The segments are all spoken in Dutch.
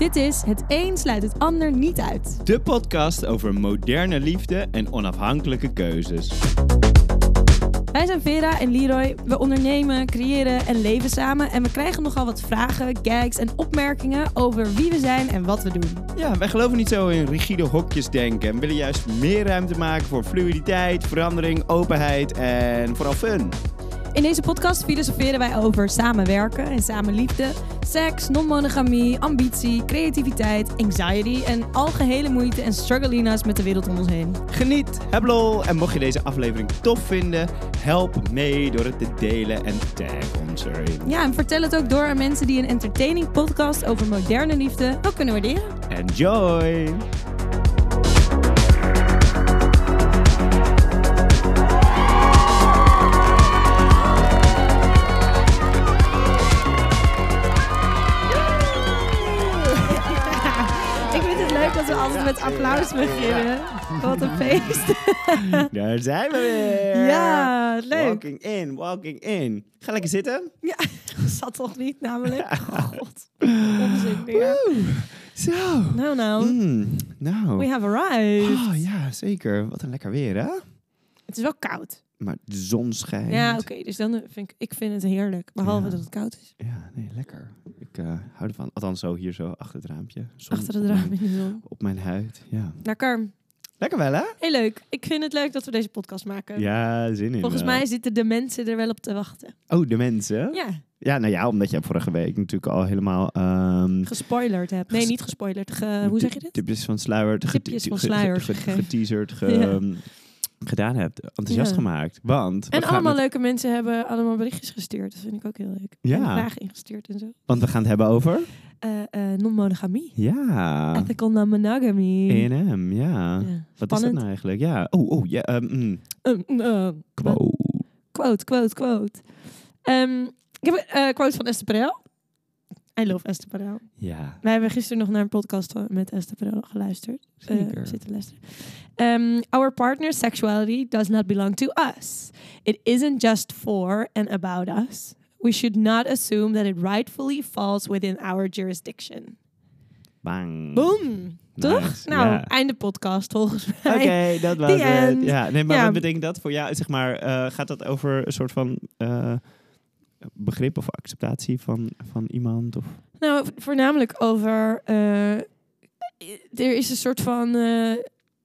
Dit is Het een sluit het ander niet uit. De podcast over moderne liefde en onafhankelijke keuzes. Wij zijn Vera en Leroy. We ondernemen, creëren en leven samen. En we krijgen nogal wat vragen, gags en opmerkingen over wie we zijn en wat we doen. Ja, wij geloven niet zo in rigide hokjes denken en willen juist meer ruimte maken voor fluiditeit, verandering, openheid en vooral fun. In deze podcast filosoferen wij over samenwerken en samenliefde, seks, non-monogamie, ambitie, creativiteit, anxiety en algehele moeite en struggelina's met de wereld om ons heen. Geniet, heb lol en mocht je deze aflevering tof vinden, help mee door het te delen en tag ons erin. Ja, en vertel het ook door aan mensen die een entertaining podcast over moderne liefde ook kunnen waarderen. Enjoy! Altijd met applaus beginnen. Wat een feest. Daar zijn we weer! Ja, leuk. Walking in, walking in. Ga lekker zitten. Ja, zat toch niet namelijk? God, onzin weer. Zo. Nou, nou. Mm, nou. We have arrived. Oh ja, zeker. Wat een lekker weer, hè? Het is wel koud. Maar de zon schijnt. Ja, oké. dus dan vind ik, ik vind het heerlijk. Behalve Ja. dat het koud is. Ja, nee, lekker. Ik eh, hou ervan. Althans, zo hier zo achter het raampje. Zon Achter het op raam mijn- in de zon. Op mijn huid, ja. Lekker. Lekker wel, hè? Heel leuk. Ik vind het leuk dat we deze podcast maken. Ja, zin in. Volgens wel. mij zitten de mensen er wel op te wachten. Oh, de mensen? Ja, Ja, nou ja, omdat jij vorige week natuurlijk al helemaal... ehm gespoilerd hebt. Nee, niet gespoilerd. Ge- hoe zeg je dit? Tipjes van sluier. Tipjes van sluier. Geteaserd, ge-. Ehm, gedaan hebt. Enthousiast Ja. gemaakt. Want... En allemaal leuke mensen hebben allemaal berichtjes gestuurd. Dat vind ik ook heel leuk. Ja. En vragen ingestuurd en zo. Want we gaan het hebben over... Eh, non-monogamie. Ja. Ethical non-monogamy. E&M, ja. Ja. Wat is dat nou eigenlijk? Ja. Oh, oh, ja. ehm, mm. Eh, eh, Quote. Quote, quote, quote. Ehm, ik heb een quote van Esther Perel. I love Esther Perel. Ja. Wij hebben gisteren nog naar een podcast met Esther Perel geluisterd. Eh, Zeker. zitten luisteren. Um, our partner's sexuality does not belong to us. It isn't just for and about us. We should not assume that it rightfully falls within our jurisdiction. Bang. Boom! Toch? Nice, Nou, ja. einde podcast volgens mij. Oké, dat was het. Ja, nee, maar Ja. wat betekent dat voor jou? Zeg maar, eh, gaat dat over een soort van eh, begrip of acceptatie van, van iemand? Of? Nou, vo- voornamelijk over. eh, er is een soort van eh,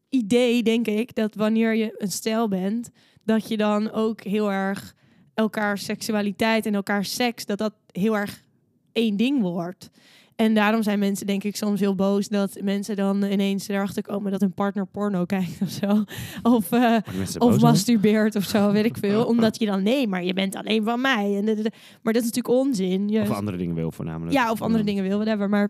idee, denk ik, dat wanneer je een stijl bent, dat je dan ook heel erg elkaar seksualiteit en elkaar seks, dat dat heel erg één ding wordt. En daarom zijn mensen, denk ik, soms heel boos dat mensen dan ineens erachter komen dat hun partner porno kijkt of zo. Of, eh, of masturbeert of zo, weet ik veel. Omdat je dan, nee, maar je bent alleen van mij. En, de- de- de- maar dat is natuurlijk onzin. Je, Of andere dingen wil voornamelijk. ja, of andere dingen wil, whatever. Maar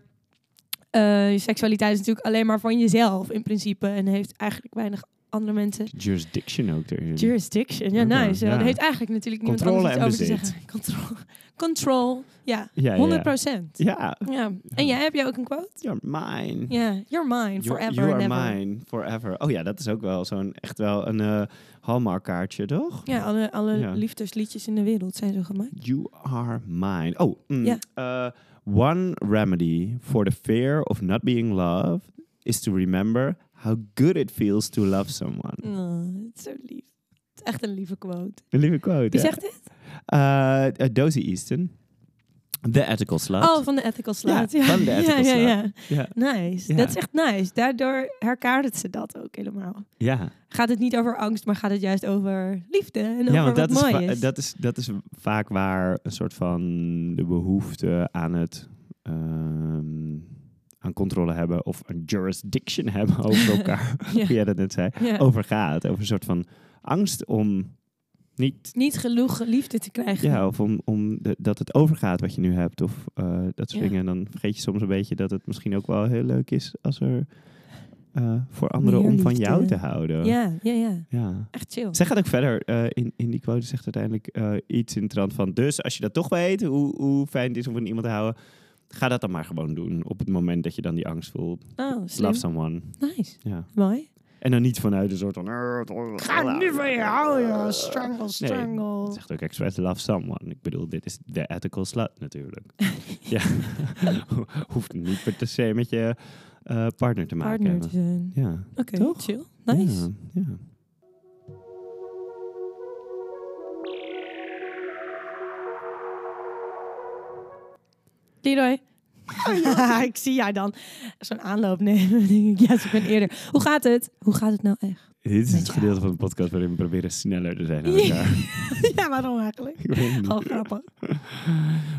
eh, je seksualiteit is natuurlijk alleen maar van jezelf in principe. En heeft eigenlijk weinig andere mensen. Jurisdiction ook erin. Jurisdiction, ja, nice. Ja. Er heeft eigenlijk natuurlijk niemand Controle anders iets over te zeggen. Control, control ja, Ja, ja, 100 ja. procent. Ja. Ja. En jij, heb jij ook een quote? You're mine. Ja, you're mine, You're- forever you are mine, forever. Oh ja, dat is ook wel zo'n echt wel een eh Hallmark kaartje, toch? Ja, alle, alle Ja. liefdesliedjes in de wereld zijn zo gemaakt. You are mine. Oh, mm, Ja. uh, one remedy for the fear of not being loved is to remember how good it feels to love someone. Oh, het is zo lief. Het is echt een lieve quote. Een lieve quote. Wie zegt dit? Uh, Dozy Easton. The Ethical Slut. Oh, van de Ethical Slut. Ja, van de Ethical ja, ja, Slut. ja. Ja. Nice. Dat is echt nice. Daardoor herkadert ze dat ook helemaal. Ja, Gaat het niet over angst, maar gaat het juist over liefde en ja over want dat wat is, va- is. dat, is, dat is vaak waar een soort van de behoefte aan het... ehm, aan controle hebben of een jurisdiction hebben over elkaar, Ja. hoe jij dat net zei, Ja. over gaat. Over een soort van angst om niet, Niet genoeg liefde te krijgen. ja, of om, om de- dat het overgaat wat je nu hebt of eh, dat soort Ja. dingen. En dan vergeet je soms een beetje dat het misschien ook wel heel leuk is als er eh, voor anderen om van jou te houden. ja, ja, ja. ja. Echt chill. Zij gaat ook verder eh, in, in die quote, zegt uiteindelijk iets in de trant van... Dus als je dat toch weet, hoe, hoe fijn het is om van iemand te houden... Ga dat dan maar gewoon doen op het moment dat je dan die angst voelt. Oh. Love someone. Nice. Ja. Mooi. En dan niet vanuit een soort van... Ga nu van je houden. Strangle, strangle. Het zegt ook expres love someone. Ik bedoel, dit is de ethical slut natuurlijk. ja. Hoeft niet per se met je eh, partner te maken Partner te zijn. Ja. Oké, chill. Nice. Ja, ja. Leroy. ik zie jou dan zo'n aanloop nemen. Denk ik, yes, ik ben eerder. Hoe gaat het? Hoe gaat het nou echt? Dit is het gedeelte van de podcast waarin we proberen sneller te zijn dan Ja. elkaar. ja, waarom eigenlijk? Gewoon grappig.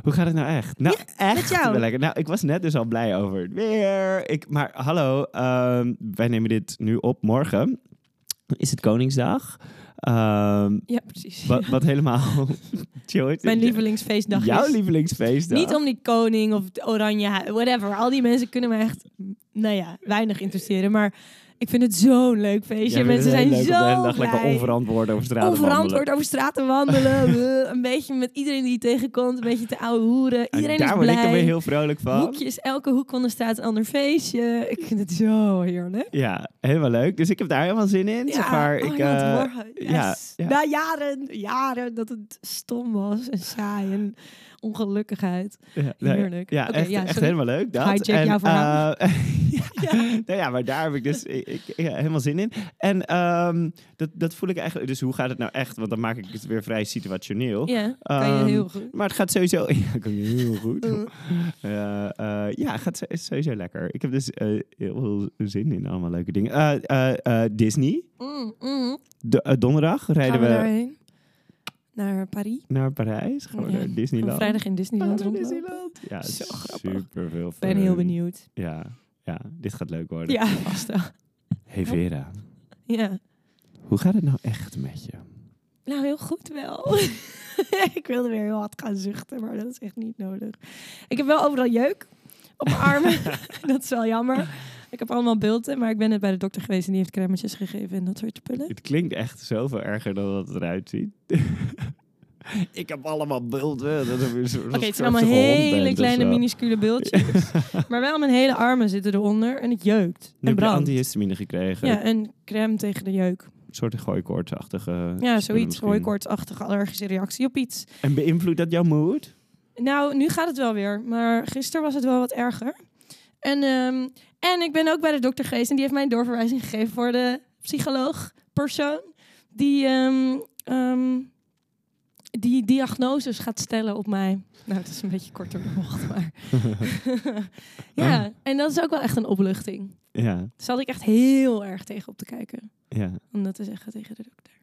Hoe gaat het nou echt? Nou, echt met jou. lekker. Nou, ik was net dus al blij over het weer. Ik, maar hallo, ehm, wij nemen dit nu op morgen. Is het Koningsdag? Ehm, Ja, precies. wat, wat helemaal chill is. Mijn lievelingsfeestdag Jouw is. lievelingsfeestdag? Niet om die koning of het oranje, whatever. Al die mensen kunnen me echt, nou ja, weinig interesseren. Maar ik vind het zo'n leuk feestje. Mensen zijn leuk zo blij. lekker onverantwoord over straat Onverantwoord over straten wandelen. Een beetje met iedereen die je tegenkomt. Een beetje te ouwe hoeren. En Iedereen daar is word ik blij. er weer heel vrolijk van. Hoekjes, elke hoek van de straat een ander feestje. Ik vind het zo heerlijk. Ja, helemaal leuk. Dus ik heb daar helemaal zin in. zeg maar, oh ik, ja, eh. Yes. ja, ja. Na jaren, jaren dat het stom was en saai en ongelukkigheid. Ja, Heerlijk. Ja, echt, ja, helemaal leuk. Dat. Hijack en, eh, ja, nou ja, maar daar heb ik dus ik, ja, helemaal zin in. En ehm, dat, dat voel ik eigenlijk. Dus hoe gaat het nou echt? Want dan maak ik het weer vrij situationeel. Ja, kan je Ehm, heel goed. Maar het gaat sowieso. Ja, kan je heel goed. Uh. Eh, ja, het gaat sowieso lekker. Ik heb dus eh, heel veel zin in allemaal leuke dingen. Eh, Disney. Mm, mm. De, donderdag rijden Gaan we we, daarheen? Naar Parijs? naar Parijs. Gewoon Ja. naar Gaan Disneyland. we vrijdag in Disneyland Gaan we? Disneyland. Ja, Zo grappig. super veel. Ik ben heel benieuwd. Ja, ja, dit gaat leuk worden. Ja, vast wel. Hey Vera, Ja. hoe gaat het nou echt met je? Nou, heel goed wel. ik wilde weer heel hard gaan zuchten, maar dat is echt niet nodig. Ik heb wel overal jeuk op mijn armen. dat is wel jammer. Ik heb allemaal bulten, maar ik ben net bij de dokter geweest en die heeft crèmetjes gegeven en dat soort spullen. Het klinkt echt zoveel erger dan dat het eruit ziet. ik heb allemaal. Dat Oké, het zijn allemaal hele kleine minuscule bultjes. maar wel mijn hele armen zitten eronder en het jeukt. Nu En brandt. antihistamine gekregen. Ja, en crème tegen de jeuk. Een soort gooikoortsachtige Ja, zoiets. misschien. Hooikoortsachtige allergische reactie op iets. En beïnvloedt dat jouw mood? Nou, nu gaat het wel weer. Maar gisteren was het wel wat erger. En, ehm, en ik ben ook bij de dokter geweest. En die heeft mij een doorverwijzing gegeven voor de psycholoog persoon. Die, ehm, die diagnoses gaat stellen op mij. Nou, het is een beetje korter de bocht, maar... ja, en dat is ook wel echt een opluchting. Ja, Daar zat ik echt heel erg tegen op te kijken. ja. Om dat te zeggen tegen de dokter.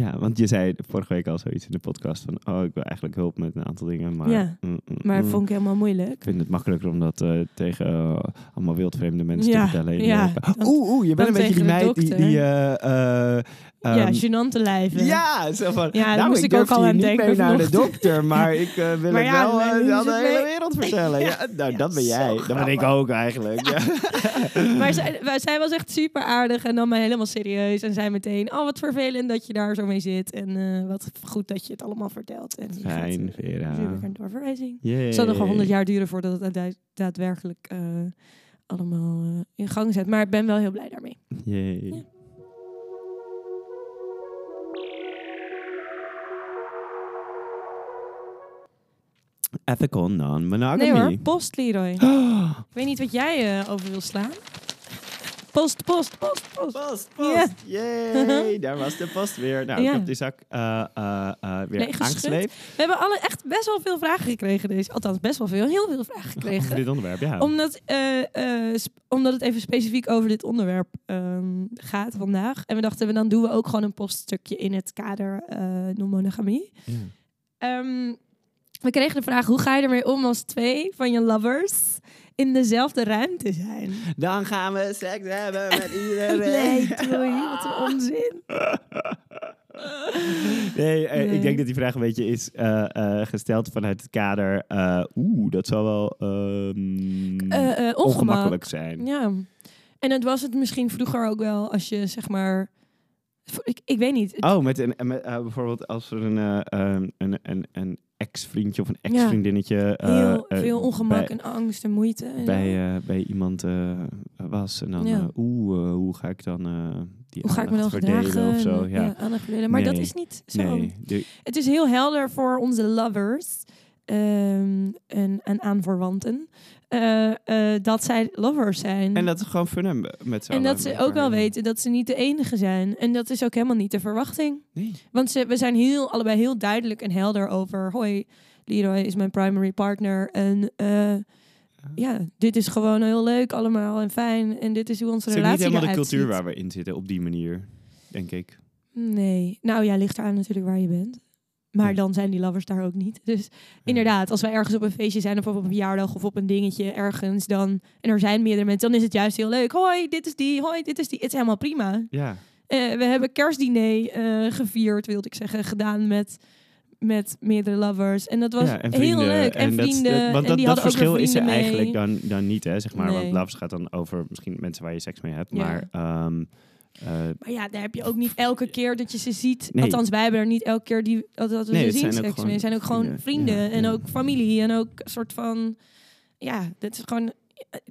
Ja, want je zei vorige week al zoiets in de podcast van... oh, ik wil eigenlijk hulp met een aantal dingen, maar... Ja, mm, mm, Maar mm. vond ik helemaal moeilijk. Ik vind het makkelijker om dat eh, tegen eh, allemaal wildvreemde mensen Ja, te vertellen. ja, dan- Oeh, oeh, je bent een beetje die meid die... die eh, ja, ehm, gênante lijven. ja, zo van... Ja, nou, moest ik ook al aan niet denken mee naar de dokter, maar ik wil Maar ja, wel aan de hele wereld vertellen. Ja, nou, dat ben jij. Dat ben ik ook eigenlijk. Maar zij, zij was echt super aardig en nam mij helemaal serieus. En zei meteen, oh wat vervelend dat je daar zo mee zit. En eh, wat goed dat je het allemaal vertelt. En Fijn, gaat, eh, Vera. Een doorverwijzing. Het zal nog wel honderd jaar duren voordat het daad- daadwerkelijk eh, allemaal in gang zet. Maar ik ben wel heel blij daarmee. Ja. Ethical non-monogamy. Nee hoor, post Leroy. Ik weet niet wat jij over wil slaan. Post, post, post, post. Post, Ja. post. Yay, daar was de post weer. Nou, Ja. ik heb die zak eh, eh, eh, weer aangesleept. We hebben alle echt best wel veel vragen gekregen. Deze. Althans, best wel veel. Heel veel vragen Over gekregen. dit onderwerp, ja. Omdat, omdat het even specifiek over dit onderwerp ehm, gaat vandaag. En we dachten, we dan doen we ook gewoon een poststukje in het kader non-monogamie. Ja. Ehm, we kregen de vraag, hoe ga je ermee om als twee van je lovers in dezelfde ruimte zijn? Dan gaan we seks hebben met iedereen. Nee, doei, wat een onzin. Nee, eh, Nee. ik denk dat die vraag een beetje is eh, eh, gesteld vanuit het kader. eh, Oeh, dat zal wel ehm, Eh, eh, ongemak. ongemakkelijk zijn. Ja. En het was het misschien vroeger ook wel als je zeg maar... Ik, ik weet niet. Oh, met een, met, eh, bijvoorbeeld als er een, eh, ehm, een, een, een ex-vriendje of een ex-vriendinnetje eh, heel eh, veel ongemak bij, en angst en moeite. En bij, eh, bij iemand was. En dan, Ja. eh, oeh, eh, hoe ga ik dan die Hoe ga ik me dan gedragen? of zo. Ja. verdelen. Maar dat is niet zo. Nee, de- Het is heel helder voor onze lovers ehm, en, en aanverwanten eh, eh, dat zij lovers zijn. en dat ze gewoon fun hebben met z'n En dat ze ook wel weten dat ze niet de enige zijn. En dat is ook helemaal niet de verwachting. Nee. Want ze, we zijn heel, allebei heel duidelijk en helder over... Hoi, Leroy is mijn primary partner. En eh, ja, dit is gewoon heel leuk allemaal en fijn. En dit is hoe onze Het is niet relatie helemaal de eruit cultuur ziet. waar we in zitten op die manier, denk ik. Nee. Nou ja, ligt eraan natuurlijk waar je bent. Maar dan zijn die lovers daar ook niet. Dus inderdaad, als wij ergens op een feestje zijn of op een verjaardag of op een dingetje ergens, dan en er zijn meerdere mensen, dan is het juist heel leuk. Hoi, dit is die. Hoi, dit is die. Het is helemaal prima. Ja, Eh, we hebben kerstdiner eh, gevierd, wilde ik zeggen, gedaan met, met meerdere lovers. En dat was ja, en heel leuk. En, dat- vrienden. dat- want en dat, die dat ook verschil is er mee. eigenlijk dan, dan niet, hè, zeg maar. Nee. Want loves gaat dan over misschien mensen waar je seks mee hebt. Ja. Maar ehm, eh, Maar ja, daar heb je ook niet elke keer dat je ze ziet. Nee. Althans, wij hebben er niet elke keer die, dat, we Nee, ze zien zijn ook seks gewoon mee. Het zijn ook gewoon vrienden. Ja, en ja. ook familie. En ook een soort van... Ja, dat is gewoon...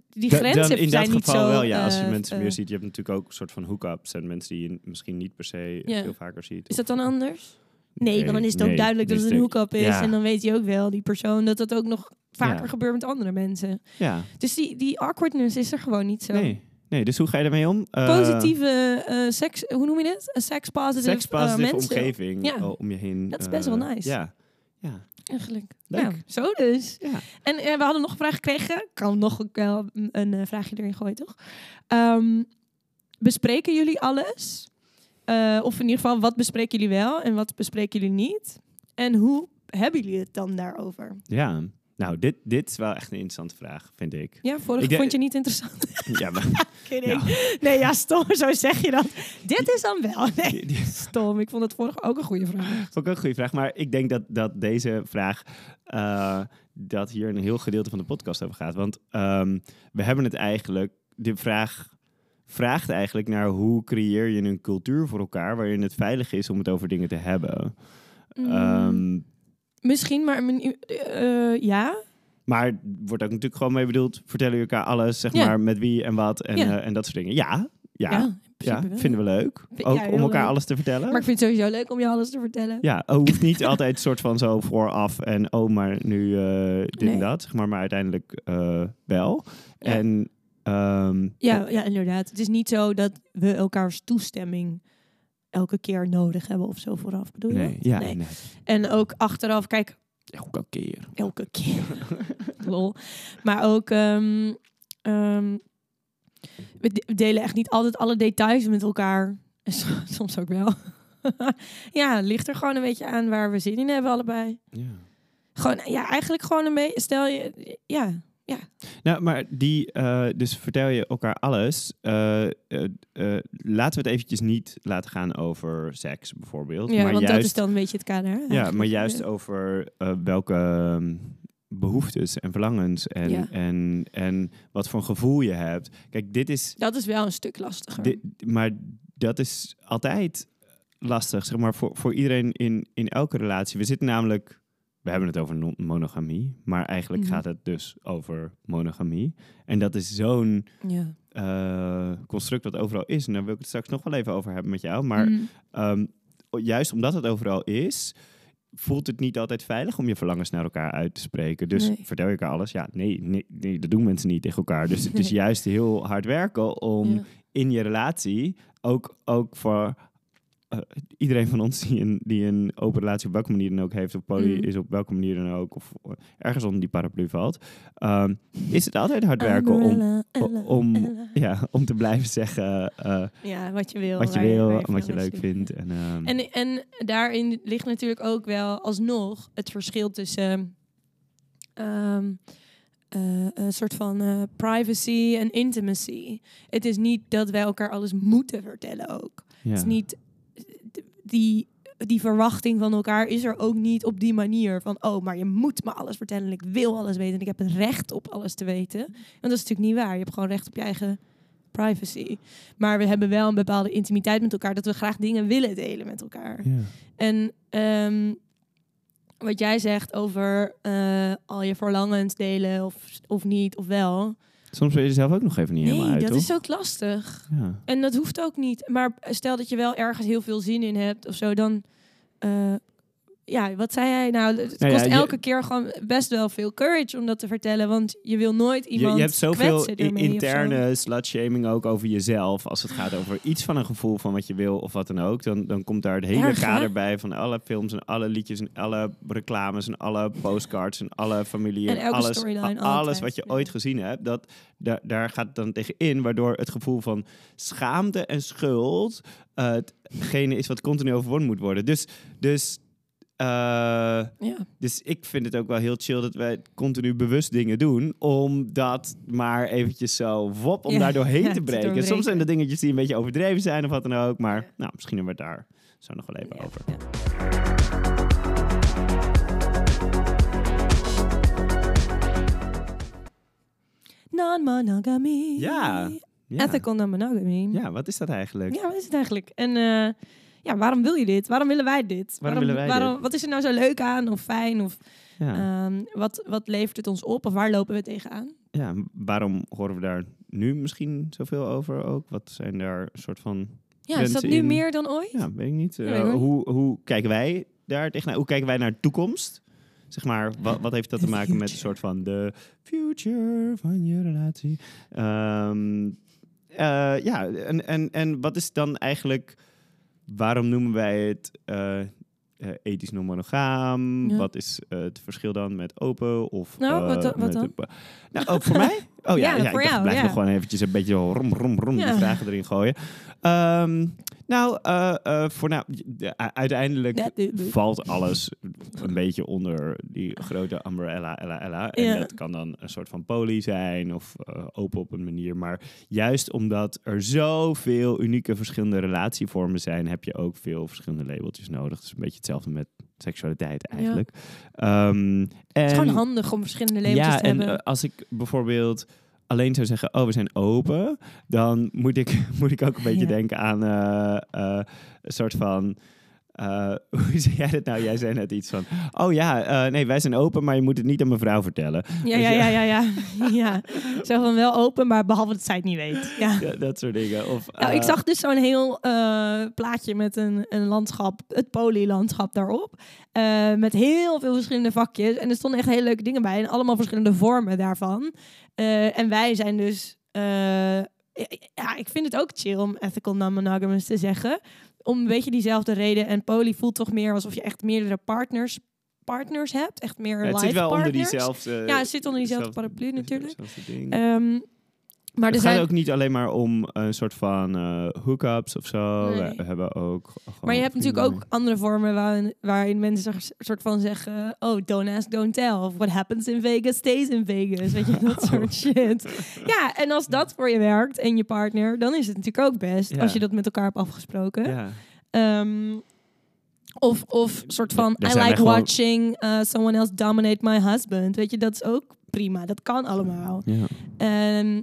Die da- grenzen dan in zijn dat niet geval zo... wel, ja. Als je eh, mensen eh, meer ziet. Je hebt natuurlijk ook een soort van hookups. En mensen die je misschien niet per se Ja. veel vaker ziet. Is dat dan anders? Nee, want dan is het ook duidelijk dat het een hook-up is. En dan weet je ook wel, die persoon, dat dat ook nog vaker gebeurt met andere mensen. Ja, Dus die, die awkwardness is er gewoon niet zo. nee. Nee, dus hoe ga je ermee om? Eh, Positieve eh, seks, hoe noem je dit? Een sex-positive Sex-positive eh, omgeving Ja. om je heen. Dat is best wel nice. Ja, ja. Eigenlijk. Leuk. Ja, zo dus. ja. En eh, we hadden nog een vraag gekregen. Ik kan nog wel een, een, vraagje erin gooien, toch? Ehm, bespreken jullie alles? Eh, of in ieder geval, wat bespreken jullie wel en wat bespreken jullie niet? En hoe hebben jullie het dan daarover? Ja. Nou, dit, dit is wel echt een interessante vraag, vind ik. Ja, vorige Ik vond je niet interessant. Ja, maar. Nee, ja, stom. Zo zeg je dat. Dit is dan wel. Nee, stom. Ik vond het vorige ook een goede vraag. vond ik ook een goede vraag. Maar ik denk dat, dat deze vraag, eh, dat hier een heel gedeelte van de podcast over gaat. Want ehm, we hebben het eigenlijk, de vraag vraagt eigenlijk naar hoe creëer je een cultuur voor elkaar waarin het veilig is om het over dingen te hebben. Mm, Ehm, Misschien, maar mijn- eh, ja. maar wordt ook natuurlijk gewoon mee bedoeld, vertellen je elkaar alles, zeg Ja. maar, met wie en wat en, Ja. eh, en dat soort dingen. Ja, ja, Ja, vinden we leuk. Ook om elkaar leuk. alles te vertellen. Maar ik vind het sowieso leuk om je alles te vertellen. Ja, het hoeft niet altijd soort van zo vooraf en oh, maar nu eh, dit Nee. en dat, zeg maar, maar uiteindelijk eh, wel. En ehm, Ja, ja, inderdaad. Het is niet zo dat we elkaars toestemming elke keer nodig hebben of zo vooraf, bedoel je? nee, ja, Nee. nee. En ook achteraf, kijk, elke keer. elke keer. Lol. Maar ook, ehm, ehm, we de- we delen echt niet altijd alle details met elkaar. En so- Soms ook wel. ja, ligt er gewoon een beetje aan waar we zin in hebben allebei. Ja. Gewoon, ja, eigenlijk gewoon een beetje, stel je, ja, Nou, maar die, eh, dus vertel je elkaar alles. Eh, eh, laten we het eventjes niet laten gaan over seks bijvoorbeeld. ja maar want juist, dat is dan een beetje het kader. hè, Ja, maar juist Ja. over welke ehm, behoeftes en verlangens en, Ja. en, en wat voor gevoel je hebt. Kijk, dit is Dat is wel een stuk lastiger. Maar dat is altijd lastig, zeg maar, voor, voor iedereen in, in elke relatie. We zitten namelijk, we hebben het over monogamie, maar eigenlijk Mhm. gaat het dus over monogamie. En dat is zo'n ja. eh, construct wat overal is. En daar wil ik het straks nog wel even over hebben met jou. Maar Mm. ehm, juist omdat het overal is, voelt het niet altijd veilig om je verlangens naar elkaar uit te spreken. Dus Nee. vertel je elkaar alles? Ja, nee, nee, nee, dat doen mensen niet tegen elkaar. Dus het is juist heel hard werken om Ja. in je relatie, ook, ook voor eh, iedereen van ons die een, die een open relatie op welke manier dan ook heeft, of poly Mhm. is op welke manier dan ook, of ergens onder die paraplu valt, ehm, is het altijd hard werken om, Ella, om, Ella. ja, om te blijven zeggen eh, Ja, wat je wil. wat je wil, wat je leuk vindt. En, ehm, En, en daarin ligt natuurlijk ook wel alsnog het verschil tussen ehm, eh, een soort van eh, privacy en intimacy. Het is niet dat wij elkaar alles moeten vertellen ook. ja. Het is niet die, die verwachting van elkaar is er ook niet op die manier van oh, maar je moet me alles vertellen en ik wil alles weten en ik heb het recht op alles te weten. Want dat is natuurlijk niet waar. Je hebt gewoon recht op je eigen privacy. Maar we hebben wel een bepaalde intimiteit met elkaar dat we graag dingen willen delen met elkaar. En ehm, wat jij zegt over eh, al je verlangens delen of, of niet of wel. Soms weet je zelf ook nog even niet helemaal Nee, uit, dat toch? is ook lastig. Ja. En dat hoeft ook niet. Maar stel dat je wel ergens heel veel zin in hebt of zo, dan. eh, ja, wat zei hij? Nou, het Nou ja, kost je- elke keer gewoon best wel veel courage om dat te vertellen. Want je wil nooit iemand je hebt zoveel interne slutshaming ook over jezelf. Als het gaat over iets van een gevoel van wat je wil of wat dan ook. Dan, dan komt daar het hele Erg, hè? kader bij van alle films en alle liedjes en alle reclames en alle postcards en alle familie En en, elke alles, storyline, a- alles wat je Ja. ooit gezien hebt. Dat, daar, daar gaat het dan tegen in, waardoor het gevoel van schaamte en schuld eh, hetgene is wat continu overwonnen moet worden. Dus, dus eh, Ja. dus ik vind het ook wel heel chill dat wij continu bewust dingen doen. Om dat maar eventjes zo wop, om Ja, daar doorheen ja, te breken. Soms zijn er dingetjes die een beetje overdreven zijn of wat dan ook. Maar nou, misschien hebben we het daar zo nog wel even over. ja. Non-monogamy. Ja, Ja. Ethical non-monogamy. ja, wat is dat eigenlijk? Ja, wat is het eigenlijk? En eh, ja, waarom wil je dit? Waarom willen wij dit? willen wij waarom, dit? Wat is er nou zo leuk aan of fijn? Of Ja. ehm, wat, wat levert het ons op? Of waar lopen we tegenaan? ja, waarom horen we daar nu misschien zoveel over ook? Wat zijn daar soort van... Ja, is dat nu in- meer dan ooit? Ja, weet ik niet. Ja, Eh, niet. hoe, hoe kijken wij daar tegenaan? Hoe kijken wij naar de toekomst? Zeg maar, wat, wat heeft dat te maken met een soort van de future van je relatie? Ehm, eh, ja, en, en, en wat is dan eigenlijk, waarom noemen wij het eh, eh, ethisch non-monogaam? Ja. Wat is eh, het verschil dan met open of... Nou, eh, wat dan- wat met dan? de- nou, ook voor mij? Oh ja, Ja, ik blijf nog gewoon eventjes een beetje rom, rom, rom die vragen erin gooien. Ehm, nou, eh, eh, voor nou, de- uiteindelijk valt alles een beetje onder die grote umbrella, ella, ella. En dat kan dan een soort van poly zijn of eh, open op een manier. Maar juist omdat er zoveel unieke verschillende relatievormen zijn, heb je ook veel verschillende labeltjes nodig. Is een beetje hetzelfde met seksualiteit eigenlijk. Ehm, Het is en- gewoon handig om verschillende levens ja, te en hebben. eh, als ik bijvoorbeeld alleen zou zeggen, oh, we zijn open, dan moet ik, moet ik ook een beetje Ja. denken aan eh, eh, een soort van. Eh, hoe zei jij dat nou? Jij zei net iets van. Oh ja, eh, nee, wij zijn open, maar je moet het niet aan mijn vrouw vertellen. ja, ja, ja, ja, ja. ja. Zo van wel open, maar behalve dat zij het niet weet. Ja. Ja, dat soort dingen. Of, Nou, ik eh, zag dus zo'n heel plaatje met een, een landschap, het polylandschap daarop. met heel veel verschillende vakjes. En er stonden echt hele leuke dingen bij. En allemaal verschillende vormen daarvan. En wij zijn dus... ja, ik vind het ook chill om ethical non-monogamous te zeggen. Om een beetje diezelfde reden. En poly voelt toch meer alsof je echt meerdere partners, partners hebt. Echt meer het life zit wel onder diezelfde. Ja, het zit onder diezelfde zelfde- paraplu natuurlijk. Ehm, maar het gaat zijn... ook niet alleen maar om een soort van eh hookups of zo. Nee. We hebben ook. Maar je hebt natuurlijk ook andere vormen waarin, waarin mensen een soort van zeggen... Oh, don't ask, don't tell. Of what happens in Vegas, stays in Vegas. Weet je, dat soort shit. Ja, en als dat voor je werkt en je partner... dan is het natuurlijk ook best. Ja. Als je dat met elkaar hebt afgesproken. Ja. Ehm, of, of soort van... I like gewoon- watching uh, someone else dominate my husband. Weet je, dat is ook prima. Dat kan allemaal. Ja. Ehm,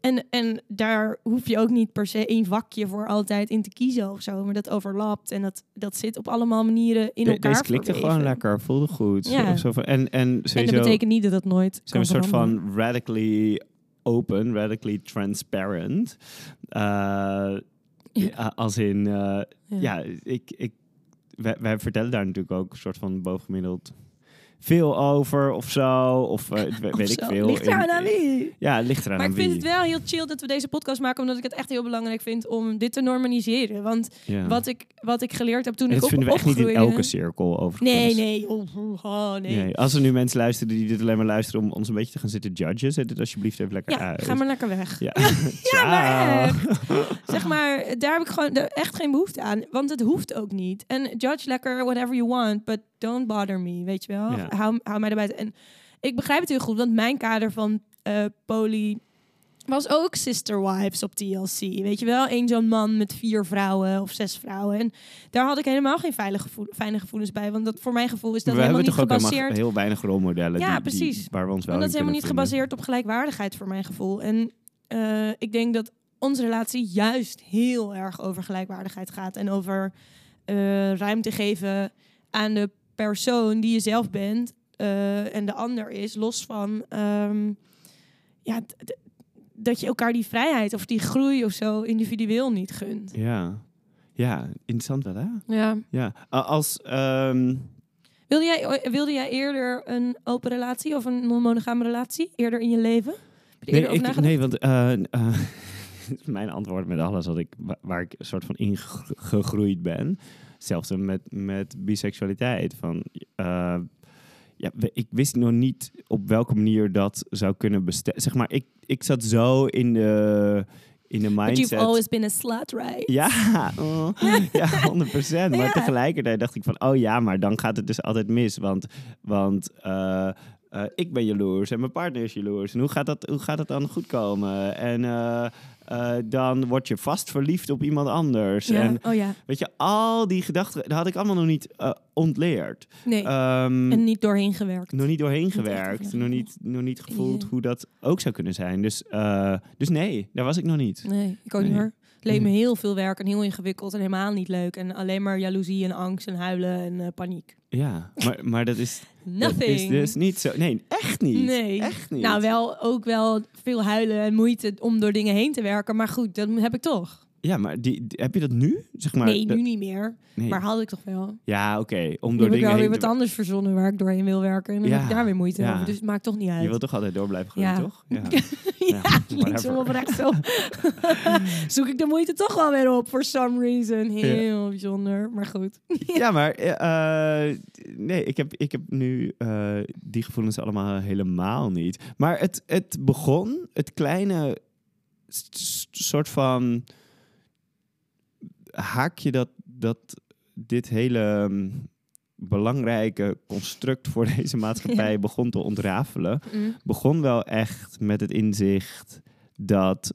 en, en daar hoef je ook niet per se één vakje voor altijd in te kiezen of zo. Maar dat overlapt en dat, dat zit op allemaal manieren in De- elkaar Deze klikte verweven. gewoon lekker, voelde goed. Ja. Zo, zo van, en, en En dat betekent niet dat het nooit een soort van radically open, radically transparent. Eh, ja, Als in, eh, ja, ik, ik, wij, wij vertellen daar natuurlijk ook een soort van bovengemiddeld veel over of zo. Of eh, Of weet ik zo. veel. Ligt eraan In- aan wie. Ja, ligt eraan Maar aan ik vind wie. het wel heel chill dat we deze podcast maken, omdat ik het echt heel belangrijk vind om dit te normaliseren. Want Ja. wat, ik, wat ik geleerd heb toen en ik dat op, vinden we echt niet in elke cirkel overigens. Nee, nee. Oh, oh, oh, nee. Nee, Als er nu mensen luisteren die dit alleen maar luisteren om ons een beetje te gaan zitten judgen, zet het alsjeblieft even lekker Ja, uit. ga maar lekker weg. Ja, Ja, maar Ciao. Zeg maar, daar heb ik gewoon er echt geen behoefte aan. Want het hoeft ook niet. En judge lekker whatever you want, but don't bother me, weet je wel. Ja. Hou, hou mij erbij. En ik begrijp het heel goed, want mijn kader van eh poly was ook sister wives op TLC. Weet je wel, één zo'n man met vier vrouwen of zes vrouwen. En daar had ik helemaal geen veilige gevoel, fijne gevoelens bij. Want dat, voor mijn gevoel is dat we helemaal hebben niet gebaseerd... helemaal heel weinig rolmodellen Ja, die, die- precies. waar we ons wel Want dat is helemaal niet vinden. gebaseerd op gelijkwaardigheid voor mijn gevoel. En eh, ik denk dat onze relatie juist heel erg over gelijkwaardigheid gaat. En over eh, ruimte geven aan de persoon die je zelf bent. eh, en de ander is, los van... ehm, ja, dat je elkaar die vrijheid of die groei of zo individueel niet gunt. Ja. Ja, interessant wel, hè? Ja. Ja. Als... ehm, Wilde jij, wilde jij eerder een open relatie of een non-monogame relatie eerder in je leven? Je Nee, ik, nee, want eh, eh, mijn antwoord met alles wat ik, wa- waar ik een soort van ingegroeid ben. Hetzelfde met, met biseksualiteit. Van, eh, ja, ik wist nog niet op welke manier dat zou kunnen bestaan. Zeg maar, ik, ik zat zo in de, in de But you've mindset. always been a slut, right? Ja, oh, ja, 100%. Maar Ja. tegelijkertijd dacht ik van, oh ja, maar dan gaat het dus altijd mis. Want, want eh, eh, ik ben jaloers en mijn partner is jaloers. En hoe gaat dat, hoe gaat dat dan goed komen? En eh, dan word je vast verliefd op iemand anders. Ja. En oh ja. weet je, al die gedachten, dat had ik allemaal nog niet eh, ontleerd. Nee. Ehm, en niet doorheen gewerkt. nog niet doorheen gewerkt. Nog niet, nog niet gevoeld hoe dat ook zou kunnen zijn. Dus, eh, dus nee, daar was ik nog niet. Nee, ik ook Nee. niet hoor. Het leek me Nee. heel veel werk en heel ingewikkeld en helemaal niet leuk. En alleen maar jaloezie en angst en huilen en paniek. Ja, maar, maar dat is, dat Nothing. is dus niet zo. Nee, echt niet. Nee. Echt niet. Nou, wel ook wel veel huilen en moeite om door dingen heen te werken. Maar goed, dat heb ik toch. Ja, maar die, die- heb je dat nu? Zeg maar, nee, dat- nu niet meer. nee. Maar had ik toch wel. Ja, oké. Om Nu door heb ik dingen wel weer heen wat te... anders verzonnen waar ik doorheen wil werken. En dan Ja, heb ik daar weer moeite ja. over. Dus het maakt toch niet uit. Je wilt toch altijd door blijven groeien, Ja. toch? Ja. ja, linksom whatever. of rechtsom. Zoek ik de moeite toch wel weer op, for some reason. Heel bijzonder, maar goed. ja, maar eh, eh, nee, ik heb, ik heb nu eh, die gevoelens allemaal helemaal niet. Maar het, het begon, het kleine s- s- soort van haakje dat, dat dit hele mm, belangrijke construct voor deze maatschappij begon te ontrafelen. Mm. begon wel echt met het inzicht dat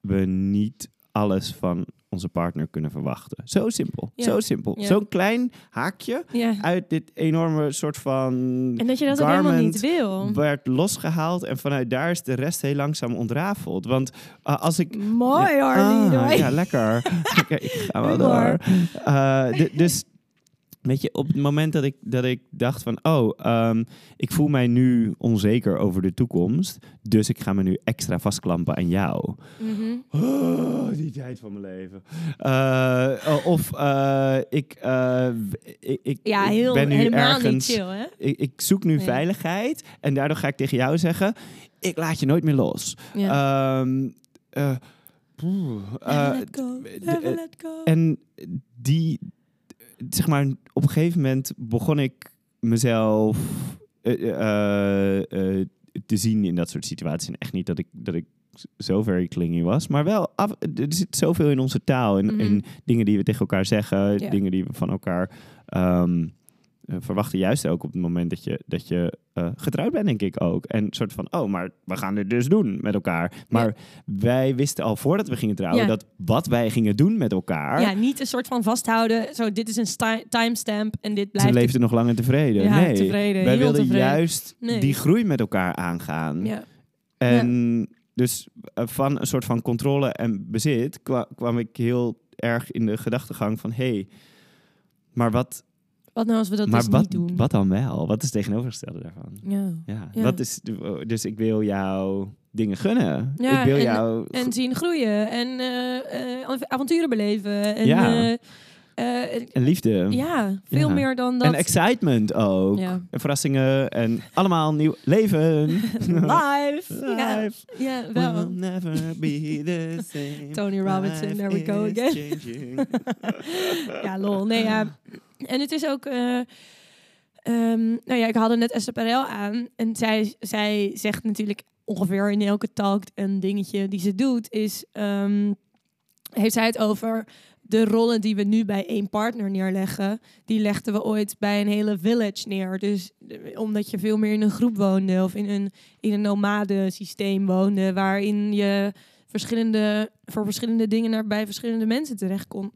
we niet alles van onze partner kunnen verwachten. Zo simpel. Zo simpel. Zo'n klein haakje uit dit enorme soort van En dat je dat ook helemaal niet wil. werd losgehaald en vanuit daar is de rest heel langzaam ontrafeld. Want uh, als ik Mooi, ja, ah, doei. ja, lekker. Ik ga wel door. Eh, dus weet je, op het moment dat ik, dat ik dacht van... oh, ehm, ik voel mij nu onzeker over de toekomst... dus ik ga me nu extra vastklampen aan jou. Mhm. Oh, die tijd van mijn leven. Eh, of eh, ik, ik, ik, Ja, ik heel, ben nu helemaal ergens... niet chill, hè? Ik, ik zoek nu Nee. veiligheid en daardoor ga ik tegen jou zeggen... ik laat je nooit meer los. Ja. Ehm, eh, poeh, eh, go, eh, let go. en die, zeg maar, op een gegeven moment begon ik mezelf eh, eh, eh, te zien in dat soort situaties. En echt niet dat ik, dat ik zo very clingy was, maar wel, af, er zit zoveel in onze taal. In, Mhm. in dingen die we tegen elkaar zeggen, dingen die we van elkaar ehm, eh, verwachten. Juist ook op het moment dat je, dat je eh, getrouwd bent, denk ik ook. En een soort van, oh, maar we gaan dit dus doen met elkaar. Maar wij wisten al voordat we gingen trouwen Ja. dat wat wij gingen doen met elkaar. Ja, niet een soort van vasthouden. Zo, dit is een timestamp en dit Ze blijft... leefden nog lang en tevreden. Ja, nee, tevreden, wij wilden tevreden. juist Nee. die groei met elkaar aangaan. Ja. En dus eh, van een soort van controle en bezit kwa- kwam ik heel erg in de gedachtegang van... hé, hey, maar, wat, Wat nou als we dat maar dus wat, niet doen? wat dan wel? Wat is het tegenovergestelde daarvan? Ja. Ja, Ja. Wat is, dus ik wil jou dingen gunnen. Ja, ik wil en- jou... En zien groeien en eh, eh, avonturen beleven. En, Ja. eh, en liefde. ja, veel Ja. meer dan dat. En excitement ook. Ja. En verrassingen en allemaal nieuw leven. Live. Ja, Live. ja, Will wel. never be the same. Tony Robinson, Life there we go again. Ja, lol. Nee, ja. En het is ook... eh, ehm, nou ja, ik haalde net Esther aan. En zij, zij zegt natuurlijk ongeveer in elke talk een dingetje die ze doet, is... ehm, heeft zij het over de rollen die we nu bij één partner neerleggen, die legden we ooit bij een hele village neer. Dus eh, omdat je veel meer in een groep woonde of in een, in een nomade systeem woonde, waarin je verschillende, voor verschillende dingen naar bij verschillende mensen terecht kon.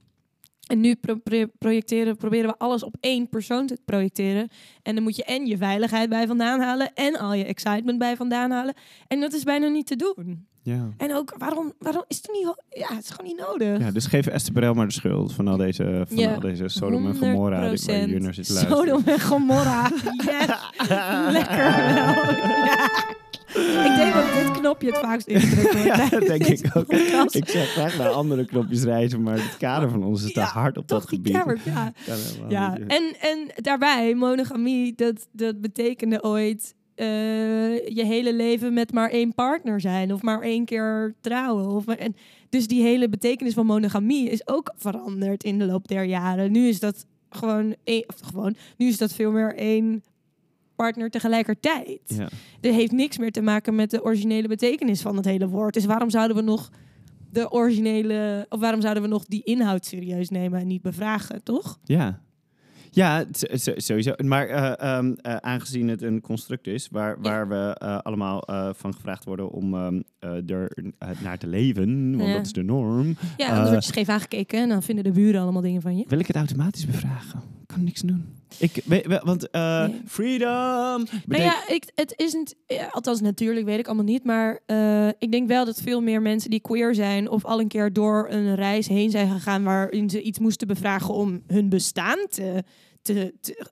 En nu pro- pro- projecteren, proberen we alles op één persoon te projecteren. En dan moet je en je veiligheid bij vandaan halen en al je excitement bij vandaan halen. En dat is bijna niet te doen. Ja. En ook, waarom, waarom is het niet... Ja, het is gewoon niet nodig. ja, dus geef Esther Perel maar de schuld van al deze, van Ja. al deze Sodom en Gomorra die- naar zit. Sodom en Gomorra. Yes. Lekker wel. Ja. Ik denk dat dit knopje het vaakst ingedrukt wordt. Ja, dat denk ik ook. podcast. Ik zeg graag naar andere knopjes reizen, maar het kader van ons is te hard op dat gebied. kamer, ja. Ja, en, en daarbij, monogamie, dat, dat betekende ooit eh, je hele leven met maar één partner zijn. Of maar één keer trouwen. Of, en, dus die hele betekenis van monogamie is ook veranderd in de loop der jaren. Nu is dat gewoon, één, of gewoon nu is dat veel meer één partner tegelijkertijd. Ja. Er heeft niks meer te maken met de originele betekenis van het hele woord. Dus waarom zouden we nog de originele, of waarom zouden we nog die inhoud serieus nemen en niet bevragen, toch? Ja. Ja, sowieso. Maar eh, ehm, eh, aangezien het een construct is waar, waar we eh, allemaal van gevraagd worden om ehm, eh, er naar te leven, want Ja. dat is de norm, Ja, anders word je scheef aangekeken en dan vinden de buren allemaal dingen van je. wil ik het automatisch bevragen. Kan niks doen. Ik, want eh, Nee. freedom. Nou ja, ik, het isn't, ja, althans natuurlijk weet ik allemaal niet, maar eh, ik denk wel dat veel meer mensen die queer zijn of al een keer door een reis heen zijn gegaan waarin ze iets moesten bevragen om hun bestaan te, te, te,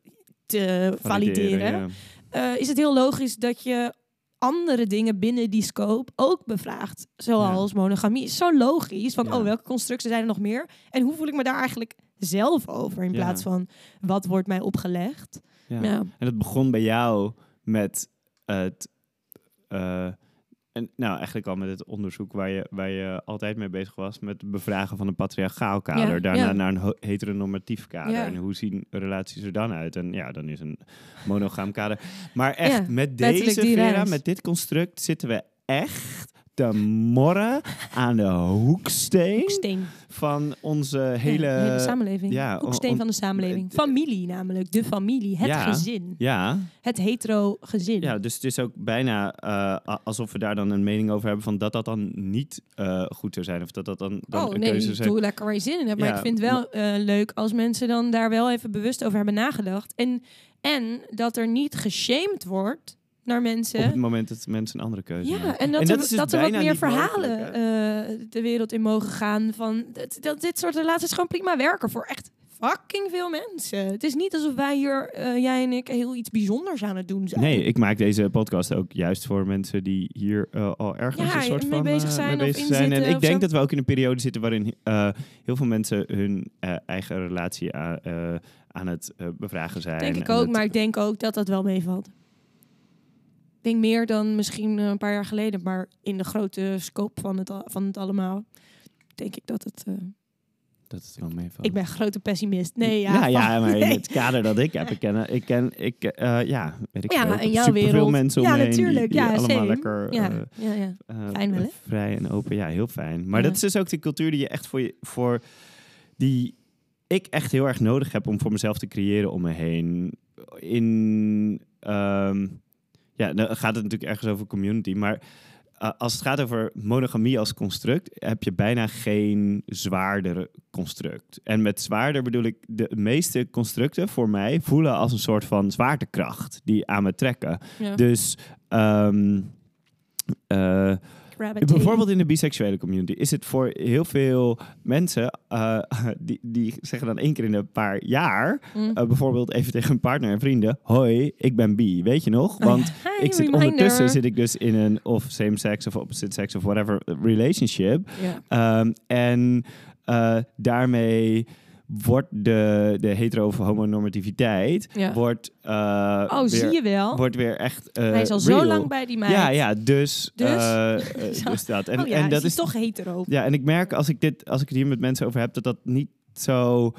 te valideren, ja. eh, is het heel logisch dat je andere dingen binnen die scope ook bevraagt. Zoals monogamie. Is zo logisch. Van, Ja. oh, welke constructen zijn er nog meer? En hoe voel ik me daar eigenlijk zelf over? In Ja. plaats van, wat wordt mij opgelegd? Ja. En dat begon bij jou met het. eh, en, nou, eigenlijk al met het onderzoek waar je, waar je altijd mee bezig was. Met het bevragen van een patriarchaal kader. Ja, daarna ja. naar een heteronormatief kader. Ja. En hoe zien relaties er dan uit? En ja, dan is een monogaam kader. Maar echt, met deze Vera, met dit construct zitten we echt te morren aan de hoeksteen Hoeksteen. van onze hele... de hele samenleving. ja, Hoeksteen van de samenleving. d- Familie namelijk. De familie. Het Ja. gezin. Ja, Het hetero gezin. Ja, dus het is ook bijna eh, alsof we daar dan een mening over hebben van dat dat dan niet eh, goed zou zijn. Of dat dat dan, dan oh een nee, keuze ik zou doe lekker waar je zin in hebt. Maar ik vind het wel eh, leuk als mensen dan daar wel even bewust over hebben nagedacht. En, en dat er niet geshamed wordt naar mensen. Op het moment dat mensen een andere keuze Ja, maken. en dat, En er, dat is dus dat er wat meer verhalen mogelijk, eh, de wereld in mogen gaan. Van, dat, dat dit soort relaties gewoon prima werken voor echt fucking veel mensen. Het is niet alsof wij hier, eh, jij en ik, heel iets bijzonders aan het doen zijn. Nee, ik maak deze podcast ook juist voor mensen die hier eh, al ergens Ja, een soort mee van bezig zijn mee of bezig zijn. En ik denk zo. dat we ook in een periode zitten waarin heel veel mensen hun eigen relatie a- eh, aan het bevragen zijn. denk ik ook, het- maar ik denk ook dat dat wel meevalt. Ik denk meer dan misschien eh, een paar jaar geleden, maar in de grote scope van het, van het allemaal, denk ik dat het... eh, dat het wel meevalt. ik ben grote pessimist. Nee, ja. ja, ja, maar in het kader dat ik heb, ik ken, ik ken, ik, eh, ja, weet ik Ja, veel, superveel mensen om Ja, die- natuurlijk. die, Ja, allemaal same. lekker Ja, ja, ja. Fijn wel, hè? vrij en open. Ja, heel fijn. Maar dat is dus ook de cultuur die je echt voor, je, voor die ik echt heel erg nodig heb om voor mezelf te creëren om me heen. In, ehm, ja, dan gaat het natuurlijk ergens over community, maar uh, als het gaat over monogamie als construct, heb je bijna geen zwaarder construct. En met zwaarder bedoel ik, de meeste constructen voor mij voelen als een soort van zwaartekracht die aan me trekken. ja. Dus ehm, uh, Bijvoorbeeld in de biseksuele community is het voor heel veel mensen, uh, die, die zeggen dan één keer in een paar jaar, Mm. uh, bijvoorbeeld even tegen een partner en vrienden, hoi, ik ben bi, weet je nog? Oh Want ik zit reminder. ondertussen zit ik dus in een of same sex of opposite sex of whatever relationship. Um, en uh, daarmee wordt de, de hetero-homonormativiteit Ja. wordt, uh, Oh, weer, zie je wel? wordt weer echt uh, Hij is al real. zo lang bij die meid. Ja, ja, dus, Dus? uh, Zo. dus dat. En, oh ja, en dat is toch hetero. Ja, en ik merk als ik dit, als ik het hier met mensen over heb, dat dat niet zo.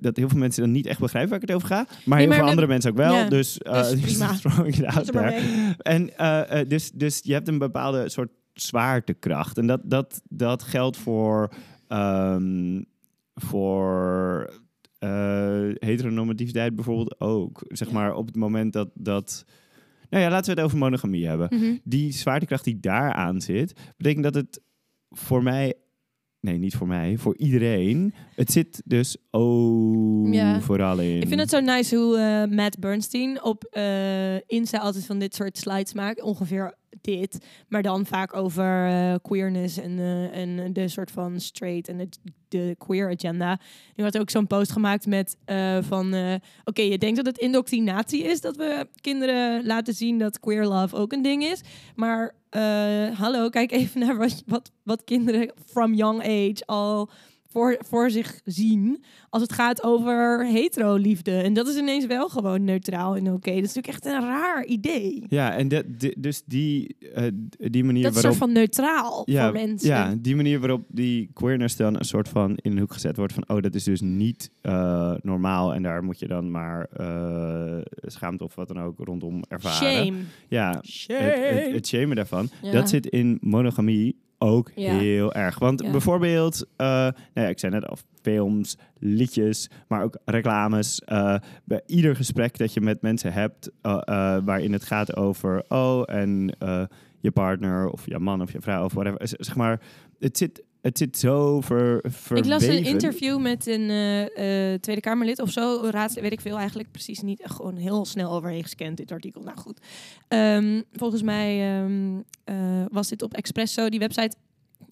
dat heel veel mensen dan niet echt begrijpen waar ik het over ga. Maar Nee, heel veel de- andere mensen ook wel. ja, dus, uh, dus prima. out there. En uh, dus, dus je hebt een bepaalde soort zwaartekracht. En dat, dat, dat geldt voor, um, voor uh, heteronormativiteit bijvoorbeeld ook. Zeg maar op het moment dat. dat nou ja, laten we het over monogamie hebben. Mhm. Die zwaartekracht die daaraan zit, betekent dat het voor mij. Nee, niet voor mij, voor iedereen. Het zit dus overal in. Ik vind het zo nice hoe uh, Matt Bernstein op uh, Insta altijd van dit soort slides maakt. Ongeveer dit. Maar dan vaak over eh, queerness en, eh, en de soort van straight en de, queer agenda. Nu had ook zo'n post gemaakt met eh, van... Oké, je denkt dat het indoctrinatie is dat we kinderen laten zien dat queer love ook een ding is. Maar hallo, kijk even naar wat, wat kinderen from young age al voor, voor zich zien als het gaat over hetero-liefde. En dat is ineens wel gewoon neutraal en oké. Dat is natuurlijk echt een raar idee. Ja, en dat, dus die, eh, die manier Dat waarop... soort van neutraal ja, voor mensen. Ja, die manier waarop die queerness dan een soort van in een hoek gezet wordt van... oh, dat is dus niet eh, normaal en daar moet je dan maar eh, schaamte of wat dan ook rondom ervaren. Shame. Ja, Shame. het, het, het shamen daarvan. Ja. Dat zit in monogamie ook Ja. heel erg. Want Ja. bijvoorbeeld, eh, nou ja, ik zei net al, films, liedjes, maar ook reclames. eh, bij ieder gesprek dat je met mensen hebt, eh, waarin het gaat over, oh, en je partner of je man of je vrouw of whatever. Zeg maar, het zit, het zit zo ver, verweven. Ik las een interview met een eh, eh, Tweede Kamerlid of zo. Raad, weet ik veel eigenlijk precies niet. Echt Gewoon heel snel overheen gescand dit artikel. Nou goed. Ehm, volgens mij ehm, eh, was dit op Expresso, die website.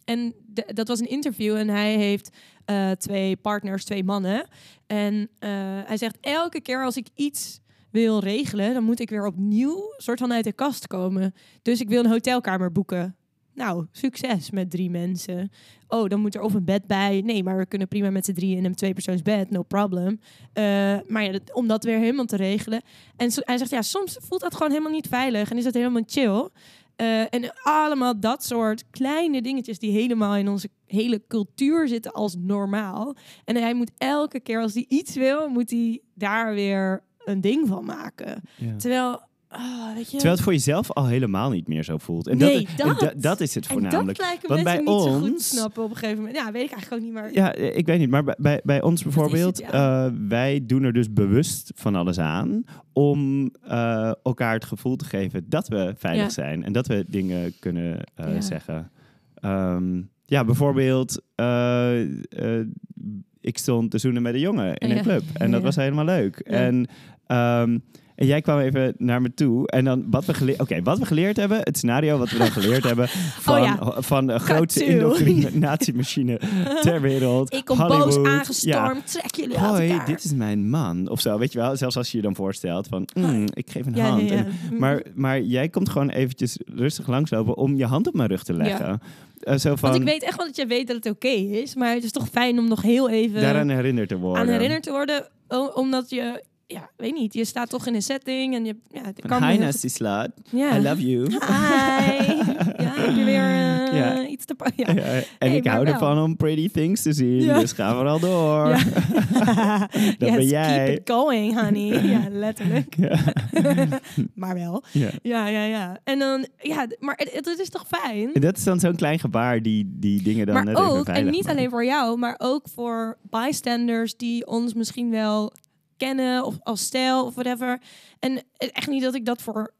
En de- dat was een interview en hij heeft eh, twee partners, twee mannen. En eh, hij zegt elke keer als ik iets wil regelen, dan moet ik weer opnieuw soort van uit de kast komen. Dus ik wil een hotelkamer boeken. Nou, succes met drie mensen. Oh, dan moet er of een bed bij. Nee, maar we kunnen prima met z'n drieën in een tweepersoonsbed. No problem. Eh, maar ja, dat- om dat weer helemaal te regelen. En hij zegt, ja, soms voelt dat gewoon helemaal niet veilig. En is dat helemaal chill. Eh, en allemaal dat soort kleine dingetjes die helemaal in onze hele cultuur zitten als normaal. En hij moet elke keer als hij iets wil, moet hij daar weer een ding van maken. Ja. Terwijl, ah, weet je... Terwijl het voor jezelf al helemaal niet meer zo voelt. En Nee, dat, en dat. da- dat is het en voornamelijk. dat Want bij niet zo goed ons- snappen op een gegeven moment. Ja, weet ik eigenlijk ook niet, maar... Ja, ik weet niet, maar bij- bij, bij ons bijvoorbeeld, het, eh, wij doen er dus bewust van alles aan om eh, elkaar het gevoel te geven dat we veilig Ja. zijn en dat we dingen kunnen eh, Ja. zeggen. Ehm, ja, bijvoorbeeld, ik stond te zoenen met een jongen in een club en dat was helemaal leuk. En ehm, en jij kwam even naar me toe. En dan wat we geleerd. Oké, wat we geleerd hebben. Het scenario wat we dan geleerd hebben. Van, Oh ja. van de grootste indoctrinatiemachine ter wereld. Ik kom Hollywood. boos Ja. aangestormd, trek jullie uit Hoi, elkaar. dit is mijn man. Of zo, weet je wel. Zelfs als je je dan voorstelt van, mm, ik geef een ja, hand. En- maar, maar jij komt gewoon eventjes rustig langslopen om je hand op mijn rug te leggen. Eh, zo van, Want ik weet echt wel dat je weet dat het oké is, maar het is toch fijn om nog heel even daaraan herinnerd te worden. aan herinnerd te worden, omdat je, ja, weet niet, je staat toch in een setting en je, ja, kan hi nasty slut. I love you. Hi. ja, heb je weer eh, Ja. iets te pa- ja. Ja, en ik hou wel. ervan om pretty things te zien, Ja. dus ga vooral door. Ja. Dat yes, ben jij. keep it going, honey. ja, letterlijk. Maar wel. Ja. Ja, ja, ja. En dan, ja, maar het, het is toch fijn? En dat is dan zo'n klein gebaar die die dingen dan maar net ook, en niet alleen voor jou, maar ook voor bystanders die ons misschien wel kennen of als stijl of whatever. En echt niet dat ik dat voor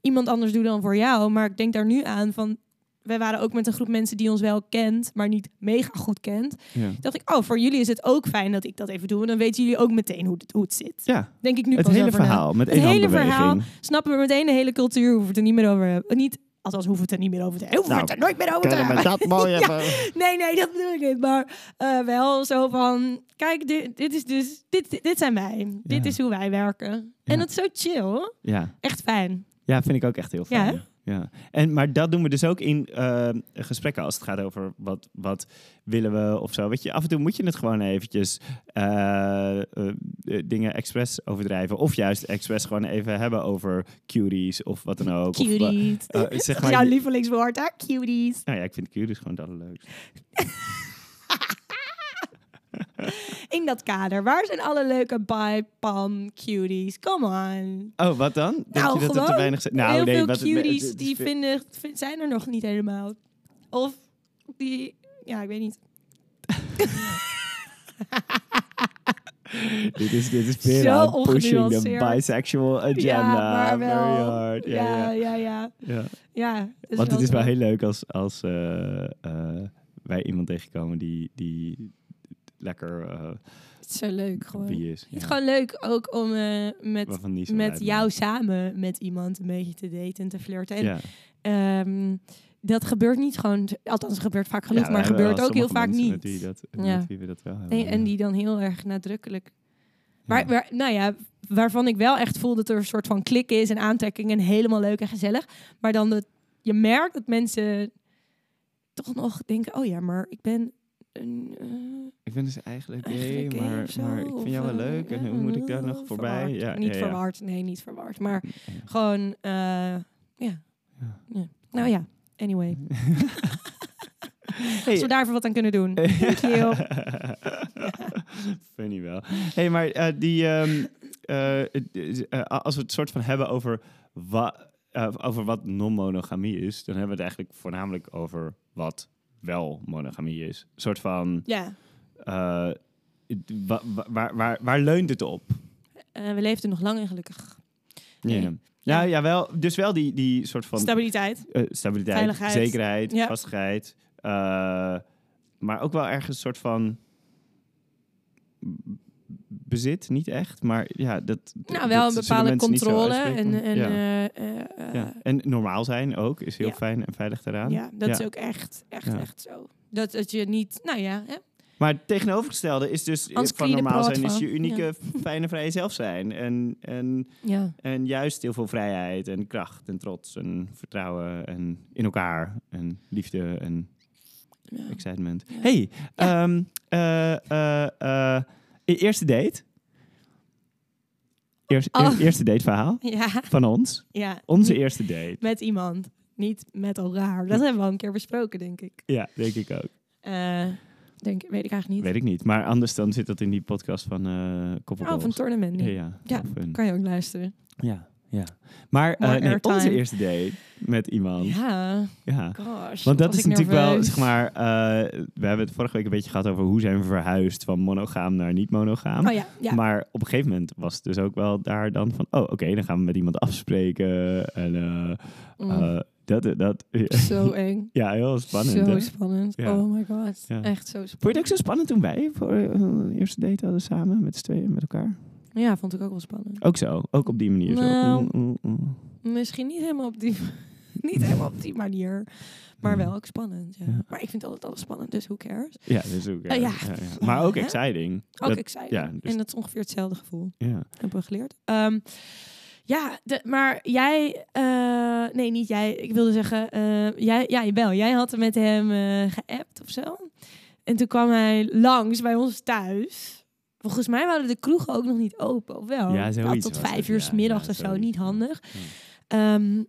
iemand anders doe dan voor jou, maar ik denk daar nu aan van. Wij waren ook met een groep mensen die ons wel kent, maar niet mega goed kent. Ja. Dacht ik, oh, voor jullie is het ook fijn dat ik dat even doe. En dan weten jullie ook meteen hoe het, hoe het zit. ja, Denk ik nu het pas hele na. verhaal met Het één hele verhaal. Snappen we meteen de hele cultuur, hoeven we het er niet meer over hebben. Niet, althans, hoeven we het er niet meer over te hebben. Hoeven we het er nooit meer over te hebben. dat mooi Ja. Nee, nee, dat bedoel ik niet. Maar eh, wel zo van, kijk, dit, dit is dus, dit, dit zijn wij. Dit Ja. is hoe wij werken. En Ja. dat is zo chill. Ja. Echt fijn. ja, vind ik ook echt heel Ja, fijn. hè? Ja, En, maar dat doen we dus ook in eh, gesprekken als het gaat over wat, wat willen we of zo. Weet je, af en toe moet je het gewoon eventjes eh, eh, dingen expres overdrijven. Of juist expres gewoon even hebben over cuties of wat dan ook. Of, Cuties. eh, zeg maar- jouw lievelingswoord, hè? Cuties. nou ja, ik vind cuties gewoon het allerleukst. In dat kader, waar zijn alle leuke bi, pan, cuties? Come on. Oh, wat dan? Denk Nou, je dat het gewoon te weinig zijn? Nou, Heel nee, veel wat cuties het- die vinden, vind- zijn er nog niet helemaal. Of die, ja, ik weet niet. Dit is, dit is weer aan pushing the ongenuanceerd. bisexual agenda. ja, maar wel. Very hard. Ja, ja, ja. ja, ja. ja. ja. dat Want het is wel heel leuk als, als eh, eh, wij iemand tegenkomen die, die lekker eh Het is zo leuk gewoon. bi is. Het is gewoon leuk ook om eh, met, met jou samen met iemand een beetje te daten en te flirten. En Ja. ehm, dat gebeurt niet gewoon, althans gebeurt vaak genoeg, Ja, maar gebeurt ook heel vaak niet. Dat, Ja. we dat wel hebben. Nee, en die dan heel erg nadrukkelijk. Waar, waar, nou ja, waarvan ik wel echt voel dat er een soort van klik is en aantrekking en helemaal leuk en gezellig. Maar dan dat je merkt dat mensen toch nog denken: oh ja, maar ik ben een. eh, Ik ben dus eigenlijk gay, gay maar, zo, maar ik vind jou wel eh, leuk. En ja, hoe moet ik daar eh, nog voorbij? verward. Ja, niet ja, ja. verward, nee, niet verward. Maar gewoon, eh, ja. Ja. Nou ja, anyway. Hey, Als we daar even wat aan kunnen doen. Thank you. Funny wel. hey, maar eh, die, eh, eh, eh, als we het soort van hebben over, wa eh, over wat non-monogamie is, dan hebben we het eigenlijk voornamelijk over wat wel monogamie is. Een soort van, Ja, eh, wa- wa- waar, waar, waar leunt het op? eh, we leefden nog lang en gelukkig. Ja. Ja, ja, wel. Dus wel die, die soort van Stabiliteit. eh, stabiliteit, Veiligheid. zekerheid, Ja. vastigheid. maar ook wel ergens een soort van bezit, niet echt, maar ja, dat. Nou, wel dat een bepaalde controle. En, en, ja. eh, eh, eh, ja. en normaal zijn ook is heel Ja. fijn en veilig eraan. ja, dat is ook echt, echt, echt zo. Dat, dat je niet, nou ja, hè? Maar het tegenovergestelde is dus Anders van normaal zijn is je unieke, fijne, vrije zelf zijn. En, en, ja. en juist heel veel vrijheid en kracht en trots en vertrouwen en in elkaar en liefde en excitement. Hey, e- eerste date. Eerst, Oh. eer- eerste dateverhaal Ja, van ons. ja. Onze eerste date. Met iemand, niet met elkaar. Dat hebben we al een keer besproken, denk ik. Ja, denk ik ook. Eh, denk, weet ik eigenlijk niet. Weet ik niet. Maar anders dan zit dat in die podcast van eh Koppel Oh, van Tournament. Ja, ja. Kan je ook luisteren. ja, ja. Maar eh, nee, onze eerste date met iemand. Ja. Ja, gosh. Want dat is natuurlijk wel, zeg maar, eh, we hebben het vorige week een beetje gehad over hoe zijn we verhuisd van monogaam naar niet monogaam. Oh ja, ja. Maar op een gegeven moment was het dus ook wel daar dan van, oh oké, dan gaan we met iemand afspreken. En eh, Mm, dat, dat, zo eng. ja, heel spannend. zo hè? spannend. Ja. Oh my god. Echt zo Vond je het spannend. ook zo spannend toen wij voor een eerste date hadden samen met z'n tweeën met elkaar? Ja, vond ik ook wel spannend. Ook zo, ook op die manier. Nou. Zo. Mm, mm, mm. Misschien niet helemaal op die, niet helemaal op die manier. Maar wel ook spannend. Ja. Ja. Maar ik vind altijd alles spannend, dus who cares? Ja, is ook. Eh, ja. Maar ook exciting. Ook Dat- exciting. ja, dus- En dat is ongeveer hetzelfde gevoel. ja. Hebben we geleerd. Ehm, ja, de, maar jij... eh, nee, niet jij. Ik wilde zeggen... eh, jij, ja, wel. Jij had met hem eh geappt of zo. En toen kwam hij langs bij ons thuis. Volgens mij waren de kroegen ook nog niet open, of wel? Ja, zoiets tot vijf uur 's middags of zo. Niet handig. Ehm,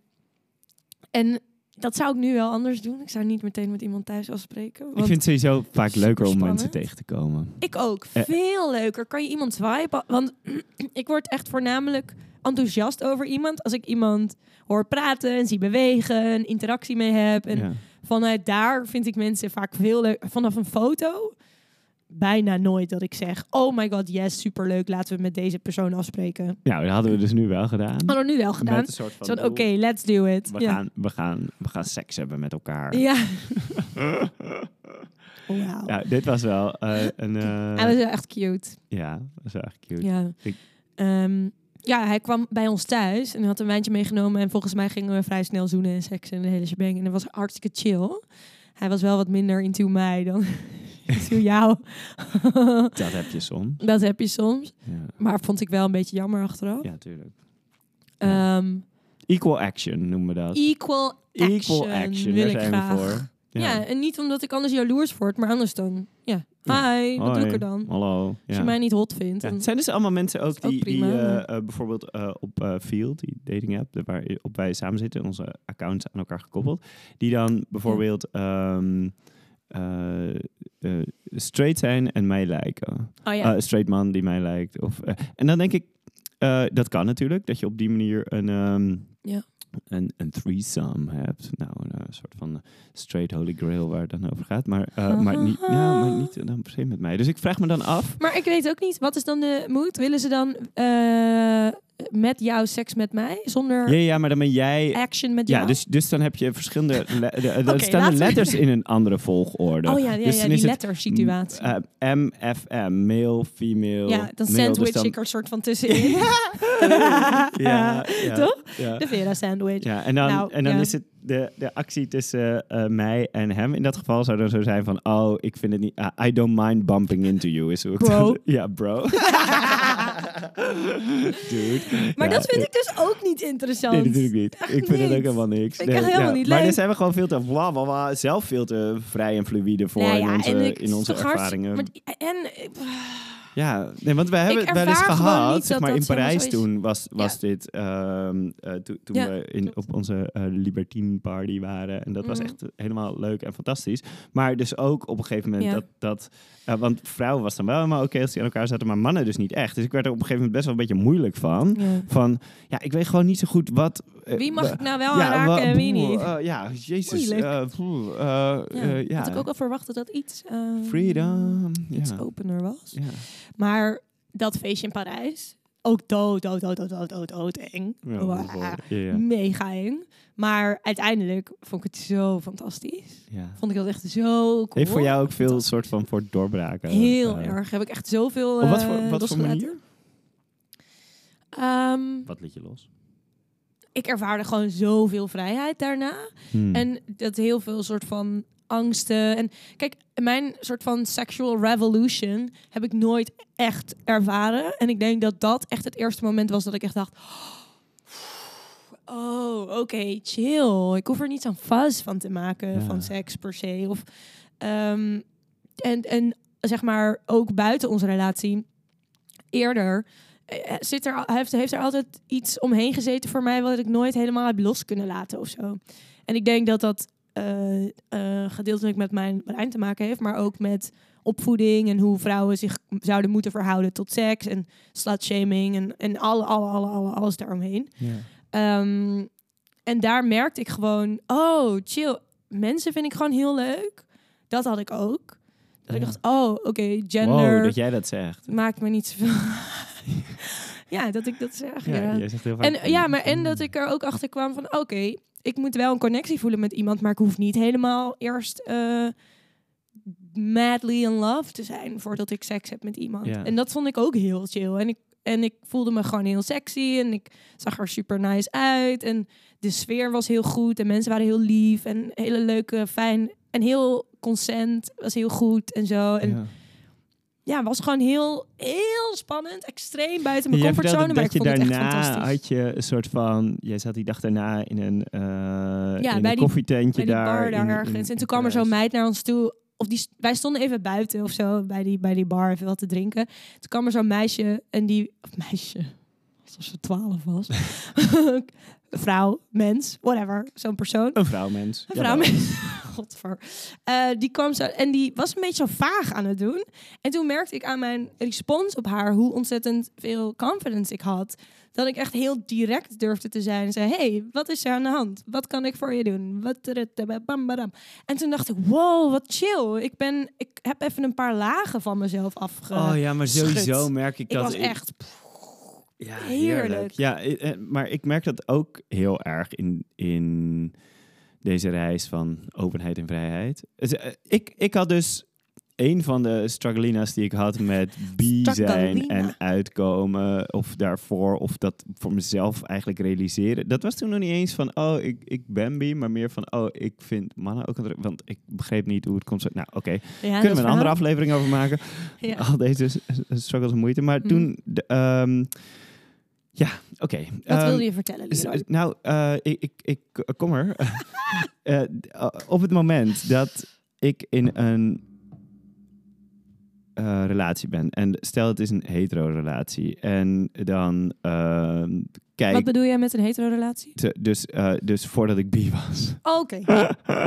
en dat zou ik nu wel anders doen. Ik zou niet meteen met iemand thuis afspreken. Ik vind het sowieso vaak leuker om mensen tegen te komen. ik ook. Eh. Veel leuker. Kan je iemand swipen? Want ik word echt voornamelijk enthousiast over iemand. Als ik iemand hoor praten en zie bewegen, een interactie mee heb. En Ja. vanuit daar vind ik mensen vaak veel leuk. Vanaf een foto bijna nooit dat ik zeg... Oh my god, yes, superleuk. Laten we met deze persoon afspreken. Nou, dat hadden we dus nu wel gedaan. Hadden we nu wel gedaan. Met een soort van oké, let's do it. We, ja. gaan, we, gaan, we gaan seks hebben met elkaar. Ja. Wauw. Ja, dit was wel eh, een... eh, Hij was wel echt cute. ja, dat was wel echt cute. Ja. Ik- Ehm, ja, hij kwam bij ons thuis en had een wijntje meegenomen. En volgens mij gingen we vrij snel zoenen en seks en de hele shebang. En dat was hartstikke chill. Hij was wel wat minder into mij dan into jou. Dat heb je soms. dat heb je soms. Ja, Maar vond ik wel een beetje jammer achteraf. ja tuurlijk. Ehm, Equal action noemen we dat. equal action, Equal action, wil daar ik zijn graag. we voor. Ja. en niet omdat ik anders jaloers word, maar anders dan. Ja, Ja. hi, wat doe ik er dan? Hallo. Als Ja. je mij niet hot vindt. Dan- het zijn dus allemaal mensen ook die, prima, eh, eh, bijvoorbeeld eh, op Field, die dating app, de- waarop wij samen zitten, onze accounts aan elkaar gekoppeld, die dan bijvoorbeeld ehm, eh, eh, straight zijn en mij lijken. oh ja. Eh, straight man die mij lijkt. Of, en dan denk ik, dat kan natuurlijk, dat je op die manier een, ehm, Ja. een, een threesome hebt. Nou, een soort van straight holy grail waar het dan over gaat. Maar, maar, niet, ja, maar niet dan per se met mij. Dus ik vraag me dan af. Maar ik weet ook niet, wat is dan de moed? Willen ze dan met jou seks met mij, zonder Ja, ja, maar dan ben jij... action met Ja, jou. dus, dus dan heb je verschillende... Le de, staan de we- letters in een andere volgorde. oh ja, ja, Dus ja die lettersituatie. Uh, MFM, male, female. ja, dan male, sandwich dus dan- ik er soort van tussenin. Ja, ja, Toch? Ja. De Vera sandwich. Ja, en dan, Nou, en dan ja. is het de, de actie tussen eh, mij en hem. In dat geval zou dan zo zijn van... Oh, ik vind het niet... I don't mind bumping into you. Is hoe ik Bro. ja, bro. Dude. Maar Ja, dat vind ik dus ook niet interessant. Nee, natuurlijk niet. Echt ik vind het ook niet. helemaal niks. Vind ik echt helemaal niet Maar leuk. daar zijn we gewoon veel te, bla, bla, bla, zelf veel te vrij en fluïde voor in onze, in onze ervaringen. maar- en Ja, nee, want we hebben het wel eens gehad. Zeg maar in Parijs toen was, was Ja. dit. ehm, eh, toen toen Ja, we in, op onze eh Libertine party waren. En dat was Mhm. echt helemaal leuk en fantastisch. Maar dus ook op een gegeven moment Ja. dat. dat eh, want vrouwen was dan wel helemaal oké als die aan elkaar zaten, maar mannen dus niet echt. Dus ik werd er op een gegeven moment best wel een beetje moeilijk van. Van ja, ik weet gewoon niet zo goed wat. Wie mag ik nou wel aanraken en wie niet? ja, jezus. Ja, ja. Had ik ook al verwacht dat iets, eh, Freedom. iets opener was. ja. Maar dat feestje in Parijs, ook dood, dood, dood, dood, dood, dood, dood eng. Ja, Wow. ja, ja. Mega eng. Maar uiteindelijk vond ik het zo fantastisch. Vond ik dat echt zo cool. Heeft voor jou ook veel soort van voor doorbraken? Heel eh, erg. Heb ik echt zoveel Op wat voor, eh, wat voor manier? Ehm, Wat liet je los? ik ervaarde gewoon zoveel vrijheid daarna. Hmm. En dat heel veel soort van angsten. En kijk, mijn soort van sexual revolution heb ik nooit echt ervaren. En ik denk dat dat echt het eerste moment was dat ik echt dacht... Oh, oké, chill. Ik hoef er niet zo'n fuzz van te maken Ja. van seks per se. Of, ehm, en, en zeg maar ook buiten onze relatie eerder eh, zit er, heeft, heeft er altijd iets omheen gezeten voor mij wat ik nooit helemaal heb los kunnen laten of zo. En ik denk dat dat eh, eh, gedeeltelijk met mijn brein te maken heeft, maar ook met opvoeding en hoe vrouwen zich zouden moeten verhouden tot seks en slutshaming en, en alle, alle, alle, alle, alles daaromheen. ja. Ehm, en daar merkte ik gewoon, oh, chill. Mensen vind ik gewoon heel leuk. Dat had ik ook. Dat ik dacht, oh, oké, gender Wow, dat jij dat zegt. maakt me niet zoveel. ja, dat ik dat zeg. Ja, Ja, jij zegt heel vaak. En ja, maar en dat ik er ook achter kwam van, oké, ik moet wel een connectie voelen met iemand, maar ik hoef niet helemaal eerst eh, madly in love te zijn voordat ik seks heb met iemand. Ja. En dat vond ik ook heel chill. En ik, en ik voelde me gewoon heel sexy en ik zag er super nice uit. En de sfeer was heel goed en mensen waren heel lief en hele leuke, fijn en heel consent was heel goed en zo. En Ja. Ja, was gewoon heel, heel spannend. Extreem buiten mijn comfortzone, maar ik vond het echt fantastisch. had je een soort van... Jij zat die dag daarna in een, eh in bij een die- koffietentje bij die daar. bar daar ergens. en in toen kwam er zo'n meid naar ons toe. Of die, wij stonden even buiten of zo, bij die, bij die bar, even wat te drinken. Toen kwam er zo'n meisje en die... Of meisje, alsof ze twaalf was. Vrouw, mens, whatever, zo'n persoon. Een vrouwmens. Een Jawel. vrouw met... Godver. Eh, die kwam zo... En die was een beetje zo vaag aan het doen. En toen merkte ik aan mijn respons op haar... hoe ontzettend veel confidence ik had. Dat ik echt heel direct durfde te zijn. En zei, hey, wat is er aan de hand? Wat kan ik voor je doen? Wat... En toen dacht ik, wow, wat chill. Ik, ben, ik heb even een paar lagen van mezelf afge... Oh ja, maar sowieso merk ik ik dat... was echt... Ja, Heerlijk. heerlijk. Ja, eh, maar ik merk dat ook heel erg in, in deze reis van openheid en vrijheid. Dus, eh, ik, ik had dus een van de strugglina's die ik had met bi zijn en uitkomen, of daarvoor, of dat voor mezelf eigenlijk realiseren. Dat was toen nog niet eens van, oh, ik, ik ben bi, maar meer van, oh, ik vind mannen ook een Want ik begreep niet hoe het komt. Nou, oké, Ja, kunnen we een andere aflevering over maken. Ja. Al deze struggles en moeite. Maar Mhm. toen, de, ehm, ja, oké. Wat Ehm, wilde je vertellen, Leroy? Nou, eh, ik, ik, ik k- kom er. Eh, eh, op het moment dat ik in een eh, relatie ben, en stel het is een hetero relatie, en dan ehm, kijk, Wat bedoel jij met een hetero-relatie? te- dus, eh, dus voordat ik bi was. Oh, Oké.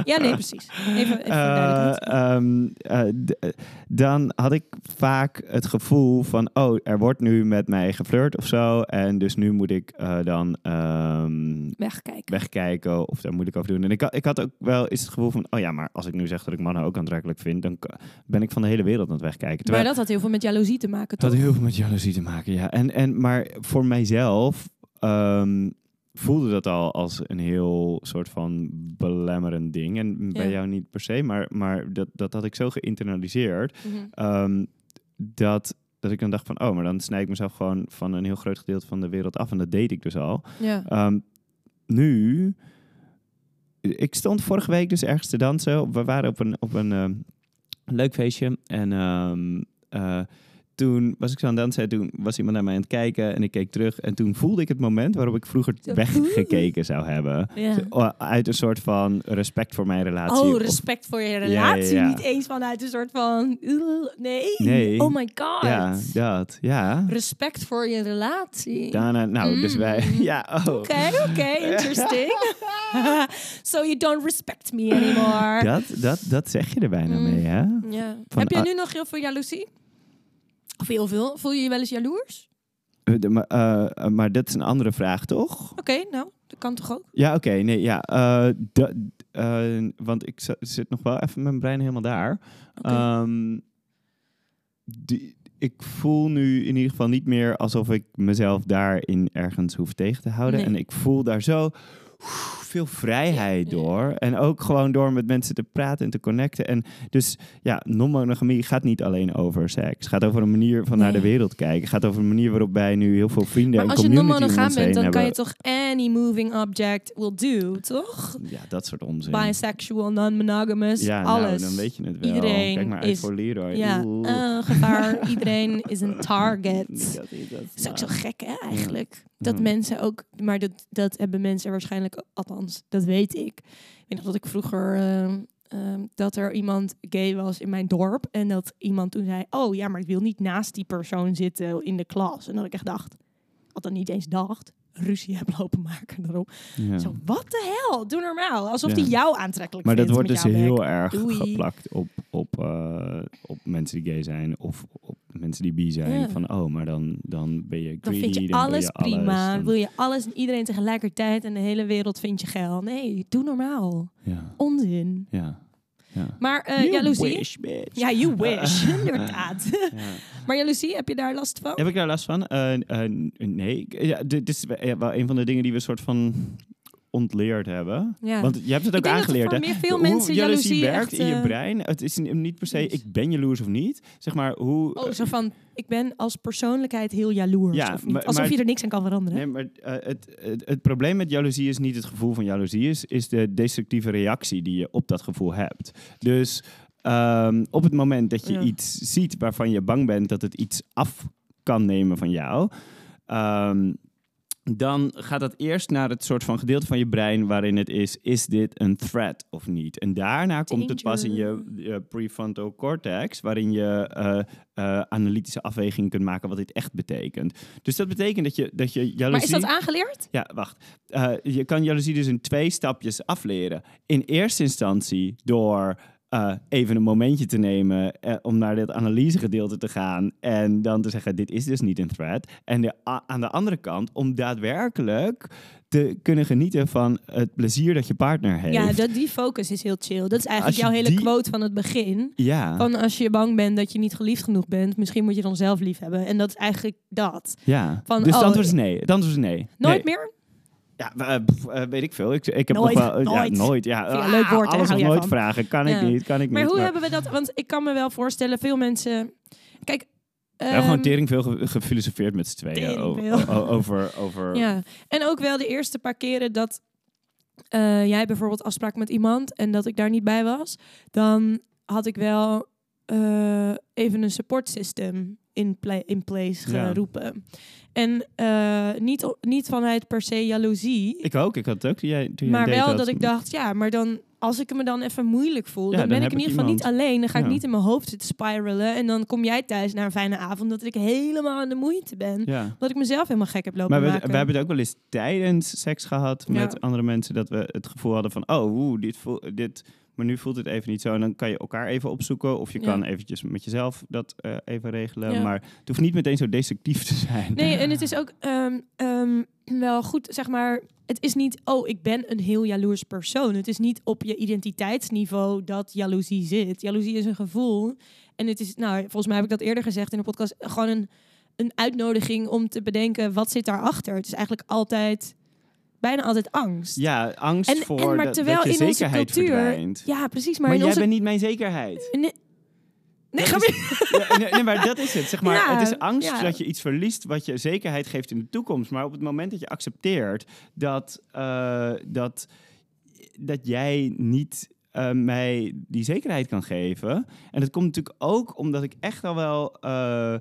ja, nee, precies. Even, even voor Eh, duidelijkheid. ehm, eh, d- eh, dan had ik vaak het gevoel van, oh, er wordt nu met mij geflirt of zo. En dus nu moet ik eh, dan ehm, Wegkijken. wegkijken of daar moet ik over doen. En ik, had- ik had ook wel eens het gevoel van, oh ja, maar als ik nu zeg dat ik mannen ook aantrekkelijk vind, dan k- ben ik van de hele wereld aan het wegkijken. Maar Terwijl, dat had heel veel met jaloezie te maken, het toch? had heel veel met jaloezie te maken, ja. En, en, maar voor mijzelf ehm, voelde dat al als een heel soort van belemmerend ding. En bij Ja. jou niet per se, maar, maar dat, dat had ik zo geïnternaliseerd Mhm. ehm, dat, dat ik dan dacht van, oh, maar dan snijd ik mezelf gewoon van een heel groot gedeelte van de wereld af. En dat deed ik dus al. Ja. Ehm, nu, ik stond vorige week dus ergens te dansen. We waren op een, op een leuk feestje. En eh, toen was ik zo aan het dansen. en Toen was iemand naar mij aan het kijken. En ik keek terug. En toen voelde ik het moment waarop ik vroeger weggekeken zou hebben. Ja. Zo, oh, Uit een soort van respect voor mijn relatie. Oh, respect voor je relatie. ja. Niet eens vanuit een soort van... "Ugh, Nee. Nee. Oh my god. ja, dat. Ja. Respect voor je relatie. Daarna, nou, dus Mm. wij... Ja, oh. Oké, oké, interesting. so you don't respect me anymore. Dat, dat, dat zeg je er bijna Mm. mee, hè? Ja. Van, Heb jij ah- nu nog heel veel jaloezie? Of heel veel? Voel je je wel eens jaloers? Eh, de- maar, eh, eh, maar dat is een andere vraag, toch? Oké, nou, dat kan toch ook? Ja, oké. nee, ja. want ik zit nog wel even mijn brein helemaal daar. Ehm, die, ik voel nu in ieder geval niet meer alsof ik mezelf daarin ergens hoef tegen te houden. Nee. En ik voel daar zo veel vrijheid Ja. door. En ook gewoon door met mensen te praten en te connecten. En dus ja, non-monogamie gaat niet alleen over seks. Het gaat over een manier van naar de wereld kijken. Het gaat over een manier waarop wij nu heel veel vrienden maar en als je non-monogaam bent, dan kan je toch any moving object will do, toch? Ja, dat soort onzin. Bisexual, non-monogamous, ja, nou, alles. dan weet je het wel. Iedereen Kijk maar uit is- voor Leroy. Ja, eh, gevaar. Iedereen is een target. Niet dat hij dat Dat is ook zo gek, hè, eigenlijk. Dat Ja. mensen ook... Maar dat, dat hebben mensen waarschijnlijk... Althans, dat weet ik. Ik weet nog dat ik vroeger... ehm, ehm, dat er iemand gay was in mijn dorp. En dat iemand toen zei... Oh ja, maar ik wil niet naast die persoon zitten in de klas. En dat ik echt dacht... Had dan niet eens dacht... Ruzie heb lopen maken daarom. Ja. Zo, wat de hel? Doe normaal. Alsof die jou aantrekkelijk Maar dat vindt wordt dus heel erg Doei. geplakt op, op, eh, op mensen die gay zijn of op mensen die bi zijn. Ja. Van, oh, maar dan, dan ben je Dan greedy. vind je dan alles prima. dan- Wil je alles en iedereen tegelijkertijd en de hele wereld vind je geil. Nee, doe normaal. ja, Onzin. ja, ja. Maar eh You jaloezie? wish, bitch. Ja, you wish. Inderdaad. Ja. maar jaloezie, heb je daar last van? Heb ik daar last van? Eh, eh, nee. Ja, dit is wel wel een van de dingen die we soort van ontleerd hebben. Ja. Want je hebt het ook er aangeleerd, hè? veel hoe mensen jaloezie werkt echt, in je eh, brein. Het is niet per se, ik ben jaloers of niet. Zeg maar, hoe... Oh, zo van, ik ben als persoonlijkheid heel jaloers. Ja, of niet? maar- Alsof maar- je er niks aan kan veranderen. Nee, maar eh, het, het, het probleem met jaloezie is niet het gevoel van jaloezie, is, is de destructieve reactie die je op dat gevoel hebt. Dus ehm, op het moment dat je Ja. iets ziet waarvan je bang bent dat het iets af kan nemen van jou, ehm, dan gaat dat eerst naar het soort van gedeelte van je brein waarin het is, is dit een threat of niet? En daarna komt het pas in je, je prefrontal cortex, waarin je eh, eh, analytische afweging kunt maken wat dit echt betekent. Dus dat betekent dat je, dat je jaloezie... maar is dat aangeleerd? Ja, wacht. Eh, je kan jaloezie dus in twee stapjes afleren. In eerste instantie door eh, even een momentje te nemen eh, om naar dit analysegedeelte te gaan en dan te zeggen, dit is dus niet een threat. En de, aan de andere kant om daadwerkelijk te kunnen genieten van het plezier dat je partner heeft. Ja, dat, die focus is heel chill. Dat is eigenlijk jouw hele die- quote van het begin. ja, Van als je bang bent dat je niet geliefd genoeg bent, misschien moet je dan zelf lief hebben. En dat is eigenlijk dat. ja. van, dus het oh, antwoord is nee. Het antwoord is nee. Nooit Nee. meer? Ja, eh, eh, weet ik veel. Ik, ik heb Nooit, nog wel... Ja, nooit. nooit. Ja, je een leuk woord, alles jij nooit van? vragen. Kan Ja. ik niet, kan ik Maar niet. hoe hebben we dat? Want ik kan me wel voorstellen, veel mensen. Kijk. We hebben gewoon ehm, tering veel ge- gefilosofeerd met z'n tweeën over, over, over Ja, en ook wel de eerste paar keren dat eh, jij bijvoorbeeld afspraak met iemand en dat ik daar niet bij was, dan had ik wel eh, even een support system in, pla- in place Ja. geroepen. En eh, niet, niet vanuit per se jaloezie, Ik ook, ik had het ook jij, toen maar wel dat ik dacht, ja, maar dan als ik me dan even moeilijk voel, Ja, dan dan ben ik in ieder geval niet alleen. Dan ga ik niet in mijn hoofd zitten spiralen. En dan kom jij thuis naar een fijne avond dat ik helemaal aan de moeite ben. Ja. Dat ik mezelf helemaal gek heb lopen Maar we, maken. we hebben het ook wel eens tijdens seks gehad met andere mensen. Dat we het gevoel hadden van, oh, dit, voel, dit, maar nu voelt het even niet zo. En dan kan je elkaar even opzoeken. Of je Ja. kan eventjes met jezelf dat eh, even regelen. Ja. Maar het hoeft niet meteen zo destructief te zijn. Nee, en het is ook ehm, ehm, wel goed, zeg maar. Het is niet, oh, ik ben een heel jaloers persoon. Het is niet op je identiteitsniveau dat jaloezie zit. Jaloezie is een gevoel. En het is, nou, volgens mij heb ik dat eerder gezegd in de podcast, gewoon een, een uitnodiging om te bedenken wat zit daarachter. Het is eigenlijk altijd, bijna altijd angst. Ja, angst En- voor en maar dat, terwijl dat je in onze zekerheid cultuur- verdwijnt. Ja, precies. Maar, Maar, in jij onze... bent niet mijn zekerheid. Nee, nee Dat ga is- weer- Ja, nee, nee, maar dat is het. Zeg maar, Ja, het is angst ja. dat je iets verliest wat je zekerheid geeft in de toekomst. Maar op het moment dat je accepteert dat, eh, dat, dat jij niet eh, mij die zekerheid kan geven. En dat komt natuurlijk ook omdat ik echt al wel eh,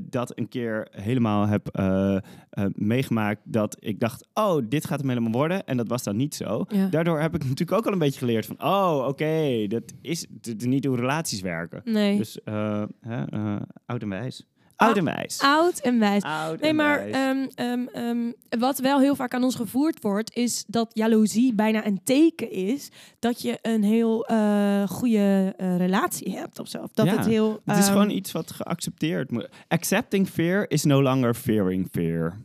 dat een keer helemaal heb eh, eh, meegemaakt. Dat ik dacht, oh, dit gaat hem helemaal worden. En dat was dan niet zo. Ja. Daardoor heb ik natuurlijk ook al een beetje geleerd van, oh, oké, dat is, niet hoe relaties werken. Nee. Dus eh, hè, eh, oud en wijs. Oud en wijs. Oud en wijs. Oud Nee, en maar wijs. ehm, ehm, ehm, wat wel heel vaak aan ons gevoerd wordt, is dat jaloezie bijna een teken is dat je een heel eh, goede eh, relatie hebt of zo. Dat Ja, het heel. het is ehm, gewoon iets wat geaccepteerd moet. Accepting fear is no longer fearing fear.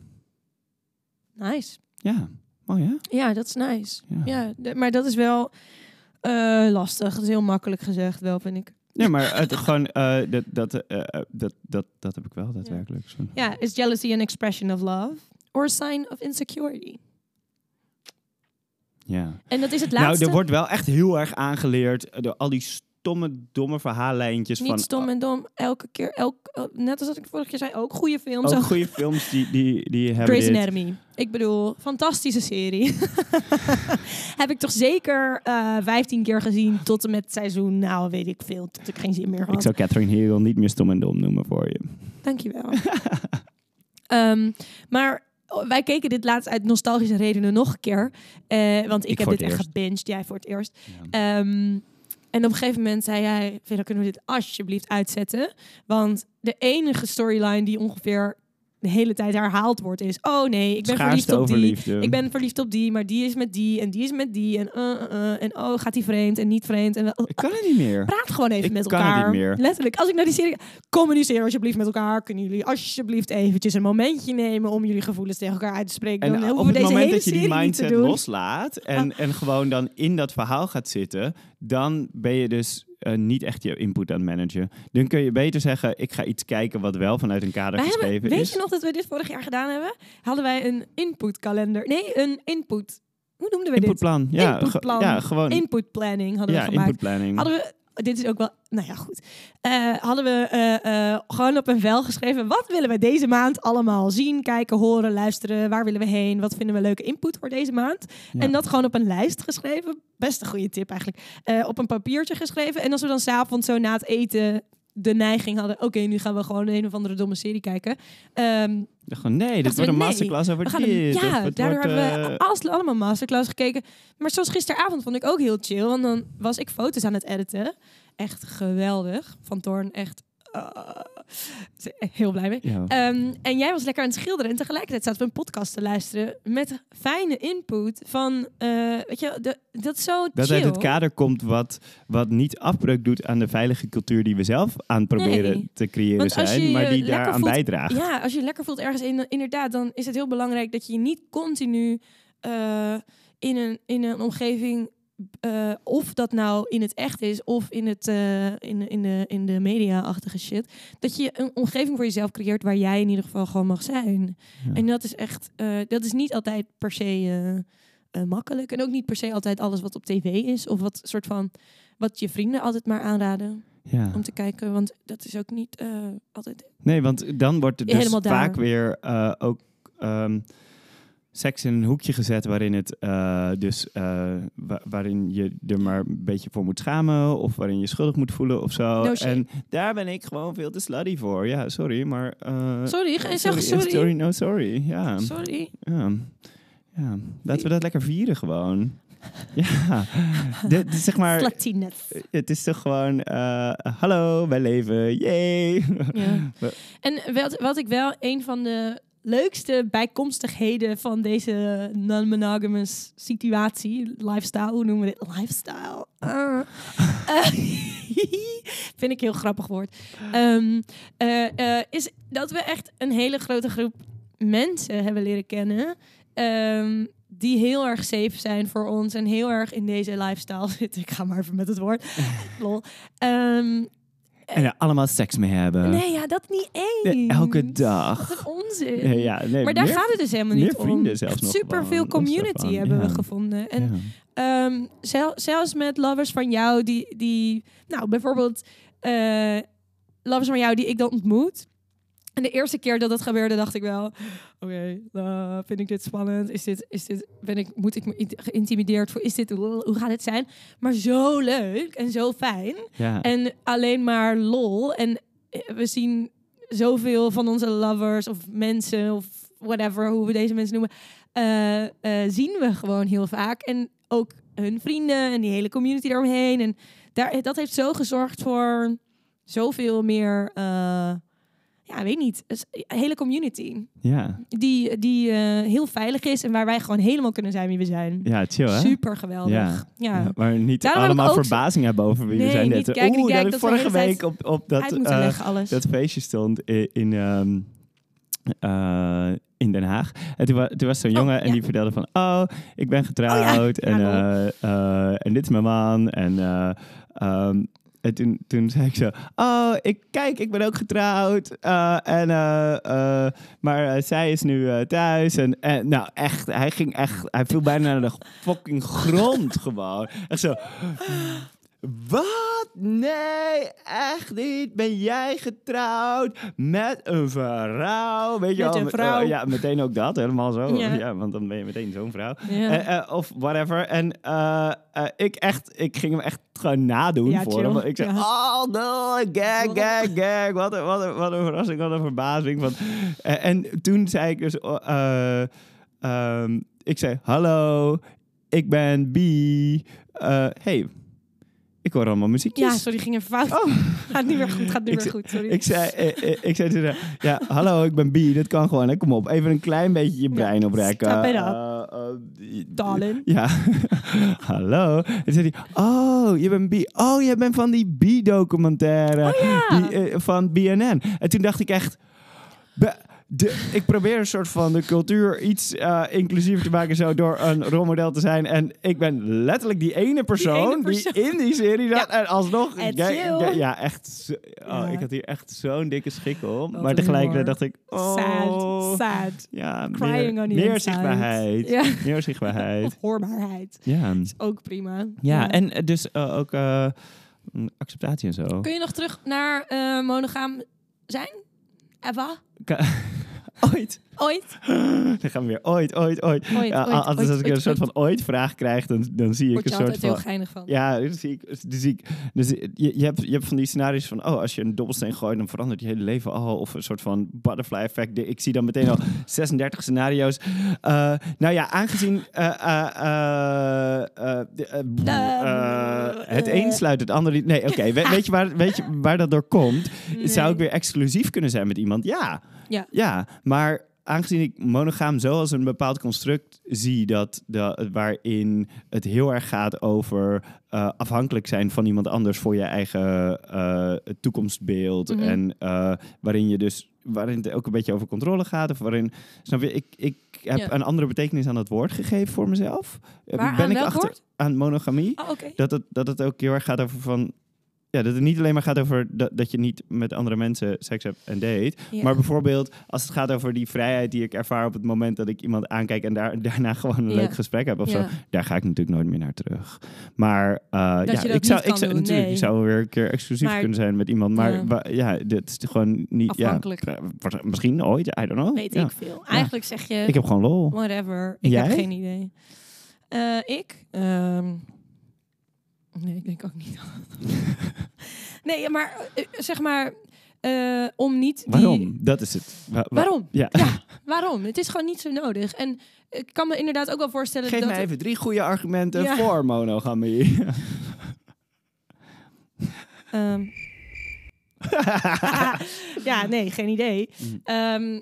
Nice. Ja, mooi hè? Ja, dat is nice. Ja. Ja, maar dat is wel eh, lastig. Dat is heel makkelijk gezegd, wel, vind ik. Nee, maar het, gewoon, eh, dat, dat, eh, eh, dat, dat, dat heb ik wel daadwerkelijk. Ja, is jealousy an expression of love or a sign of insecurity? Ja. En dat is het Nou, laatste. er wordt wel echt heel erg aangeleerd door al die stomme, domme verhaallijntjes Niet van... stom en dom. Elke keer, elk, net als dat ik vorige keer zei, ook goede films. Ook ook goede films die, die, die hebben Grey's. Anatomy. Ik bedoel, fantastische serie. Heb ik toch zeker eh 15 keer gezien tot en met seizoen, nou weet ik veel, tot ik geen zin meer Ik had. zou Catherine Hill niet meer stom en dom noemen voor je. Dankjewel. Ehm maar wij keken dit laatst uit nostalgische redenen nog een keer. Eh, want ik, Ik heb dit echt gebinged, jij voor het eerst. Ja. Ehm, en op een gegeven moment zei jij, Vera, kunnen we dit alsjeblieft uitzetten? Want de enige storyline die ongeveer de hele tijd herhaald wordt is... Oh nee, ik ben verliefd op die. Ik ben verliefd op die, maar die is met die en die is met die. En, uh, uh, en oh, gaat die vreemd en niet vreemd. En Ik kan het niet meer. praat gewoon even Ik met kan het elkaar. niet meer. Letterlijk, als ik naar die serie communiceer alsjeblieft met elkaar. Kunnen jullie alsjeblieft eventjes een momentje nemen om jullie gevoelens tegen elkaar uit te spreken? En dan op het deze moment hele dat je die mindset loslaat en, en gewoon dan in dat verhaal gaat zitten, dan ben je dus eh, niet echt je input aan het managen. Dan kun je beter zeggen, ik ga iets kijken wat wel vanuit een kader Wij hebben, geschreven weet is. je nog dat we dit vorig jaar gedaan hebben? Hadden wij een inputkalender. Nee, een input. Hoe noemden we dit? Inputplan. Ja, Inputplan. ja, gewoon. Input planning hadden ja, we gemaakt. inputplanning. Hadden we, dit is ook wel, nou ja, goed. Eh, hadden we eh, eh, gewoon op een vel geschreven. Wat willen we deze maand allemaal zien, kijken, horen, luisteren? Waar willen we heen? Wat vinden we leuke input voor deze maand? Ja. En dat gewoon op een lijst geschreven. Best een goede tip eigenlijk. Op een papiertje geschreven. En als we dan s'avonds zo na het eten de neiging hadden... Oké, nu gaan we gewoon een of andere domme serie kijken. Gewoon, nee, dit Dachten wordt we, een nee, masterclass over dit. ja, daardoor wordt, hebben we eh, allemaal masterclass gekeken. Maar zoals gisteravond vond ik ook heel chill. Want dan was ik foto's aan het editen. Echt geweldig. Van Toorn, echt uh, heel blij mee. ja. Ehm, en jij was lekker aan het schilderen. En tegelijkertijd zaten we een podcast te luisteren. Met fijne input van, eh, weet je, de, dat is zo dat chill. uit het kader komt wat, wat niet afbreuk doet aan de veilige cultuur die we zelf aan proberen Nee. te creëren Want als je zijn, je maar die daaraan bijdraagt. Ja, als je je lekker voelt ergens in, inderdaad, dan is het heel belangrijk dat je je niet continu eh, in, een, in een omgeving, eh, of dat nou in het echt is of in, het, eh, in, in de, in de media-achtige shit, dat je een omgeving voor jezelf creëert waar jij in ieder geval gewoon mag zijn. Ja. En dat is echt, eh, dat is niet altijd per se makkelijk en ook niet per se altijd alles wat op tv is of wat soort van wat je vrienden altijd maar aanraden Ja. om te kijken, want dat is ook niet altijd Nee, want dan wordt het dus vaak weer ook ehm, seks in een hoekje gezet waarin het eh, dus eh, wa- waarin je er maar een beetje voor moet schamen of waarin je schuldig moet voelen of zo. No en daar ben ik gewoon veel te slutty voor. Ja, sorry, maar eh, Sorry, je zeggen sorry? sorry, no sorry. Ja, Sorry. ja. ja. Laten we dat lekker vieren gewoon. Ja, de, de- zeg maar, het is toch gewoon, hallo, wij leven, yay. Ja. En wat, wat ik wel een van de leukste bijkomstigheden van deze non-monogamous situatie, lifestyle, hoe noemen we dit? Lifestyle. Ah. Vind ik een heel grappig woord. Ehm, eh, eh, is dat we echt een hele grote groep mensen hebben leren kennen. ehm, die heel erg safe zijn voor ons en heel erg in deze lifestyle zitten. Ik ga maar even met het woord. Lol. Ehm, En er allemaal seks mee hebben. Nee, ja, dat niet eens. Elke dag. Wat een onzin. Ja, nee, maar daar meer- gaat het dus helemaal niet om. super veel community hebben ja. we gevonden. En ja. ehm, zel- zelfs met lovers van jou die, die nou bijvoorbeeld eh, lovers van jou die ik dan ontmoet. En de eerste keer dat dat gebeurde, dacht ik wel: Oké, eh, vind ik dit spannend? Is dit, is dit, ben ik, moet ik me geïntimideerd voor? Is dit, hoe gaat het zijn? Maar zo leuk en zo fijn. Ja. En alleen maar lol. En eh, we zien zoveel van onze lovers of mensen of whatever, hoe we deze mensen noemen, eh, zien we gewoon heel vaak. En ook hun vrienden en die hele community daaromheen. En daar, dat heeft zo gezorgd voor zoveel meer, ja, weet niet, een hele community. ja. Die, die eh, heel veilig is en waar wij gewoon helemaal kunnen zijn wie we zijn. ja, chill hè? Super geweldig. Ja. Ja. Ja, maar niet Daarom allemaal verbazing hebben over wie we zijn. niet Net, kijken, Oeh, dat ik vorige week op, op dat, leggen alles. dat feestje stond in, in, ehm, eh, in Den Haag. En toen, wa- toen was zo'n Oh, jongen en ja. die vertelde van... Oh, ik ben getrouwd en, Ja, en dit is mijn man. En, eh, ehm, en toen, toen zei ik zo... Oh, ik, kijk, ik ben ook getrouwd. Eh, en, eh, eh, maar zij is nu thuis. En, en nou, echt, hij ging echt... Hij viel bijna naar de fucking grond gewoon. Echt zo... Wat? Nee, echt niet. Ben jij getrouwd met een vrouw? Weet je Met een met- vrouw. eh, ja, meteen ook dat, helemaal zo. Ja. Ja. want dan ben je meteen zo'n vrouw. Ja. Eh, eh, of whatever. En eh, ik echt, ik ging hem echt gewoon nadoen Ja, voor chill. hem. Ik zei, oh no, gag, gag, gag. Wat een, wat een, wat een verrassing, wat een verbazing. Van, eh, en toen zei ik dus, oh, eh, ehm, ik zei, hallo, ik ben B. Hey, ik hoor allemaal muziekjes. Ja, sorry, ging even fout. Oh. Gaat niet meer goed, gaat niet Ik meer goed, sorry. Ik zei, eh, eh, ik zei tegen haar, ja, hallo, ik ben B. Dat kan gewoon, hè. kom op. Even een klein beetje je brein oprekken. stop it up. Eh, eh, Darling. Ja, hallo. En zei hij, oh, je bent B. Oh, jij bent van die B-documentaire Oh ja. die, eh, van BNN. En toen dacht ik echt, be- de, ik probeer een soort van de cultuur iets eh, inclusiever te maken zo door een rolmodel te zijn. En ik ben letterlijk die ene persoon die, persoon. in die serie zat. En alsnog, ja, ja, echt. oh. Ik had hier echt zo'n dikke schik om. Wat maar tegelijkertijd dacht ik, oh, Sad, sad. ja, Crying meer, on meer zichtbaarheid. Ja. Meer zichtbaarheid. Hoorbaarheid. Ja. Is ook prima. Ja, en eh, dus eh, ook mm, acceptatie en zo. Kun je nog terug naar monogaam zijn? Eva? Ooit. Ooit? Dan gaan we weer ooit, ooit, ooit. Ooit, ja, ooit, altijd ooit, als ik een soort van ooit vraag krijg, dan, dan zie ik een soort altijd heel van... geinig van. Ja, dan zie ik, dan zie ik dus je, je, hebt, je hebt van die scenario's van, oh, als je een dobbelsteen gooit, dan verandert je hele leven al. Of een soort van butterfly effect. Ik zie dan meteen al 36 scenario's. Eh, nou ja, aangezien het een sluit het ander niet. Nee, oké. We- weet, je waar, weet je waar dat door komt? Zou ik weer exclusief kunnen zijn met iemand? Ja. Ja. Ja, maar aangezien ik monogaam zo als een bepaald construct zie dat, dat waarin het heel erg gaat over eh, afhankelijk zijn van iemand anders voor je eigen eh, toekomstbeeld Mhm. en eh, waarin je dus waarin het ook een beetje over controle gaat of waarin snap je ik, ik heb Ja. een andere betekenis aan dat woord gegeven voor mezelf Waar, ben aan ik achter woord? aan monogamie Oh, dat het, dat het ook heel erg gaat over van. Ja, dat het niet alleen maar gaat over dat, dat je niet met andere mensen seks hebt en date. Ja. Maar bijvoorbeeld als het gaat over die vrijheid die ik ervaar op het moment dat ik iemand aankijk en daar, daarna gewoon een Ja. leuk gesprek heb of Ja. zo. Daar ga ik natuurlijk nooit meer naar terug. Maar eh, ja, ik zou, ik zou doen, natuurlijk, nee. ik zou weer een keer exclusief Maar- kunnen zijn met iemand. Maar Ja. dit is gewoon niet. Afhankelijk. Ja, misschien ooit, I don't know. Weet ik veel. Eigenlijk zeg je... Ik heb gewoon lol. Whatever. Ik Jij? heb geen idee. Eh, ik? Ehm, nee, ik denk ook niet. nee, maar eh, zeg maar... eh, om niet die... Waarom? Dat is het. Wa- wa- Waarom? Ja. Ja, waarom? Het is gewoon niet zo nodig. En ik kan me inderdaad ook wel voorstellen Geef dat... mij even drie goede argumenten Ja. voor monogamie. Ehm, ja, nee, geen idee. Mm. Ehm,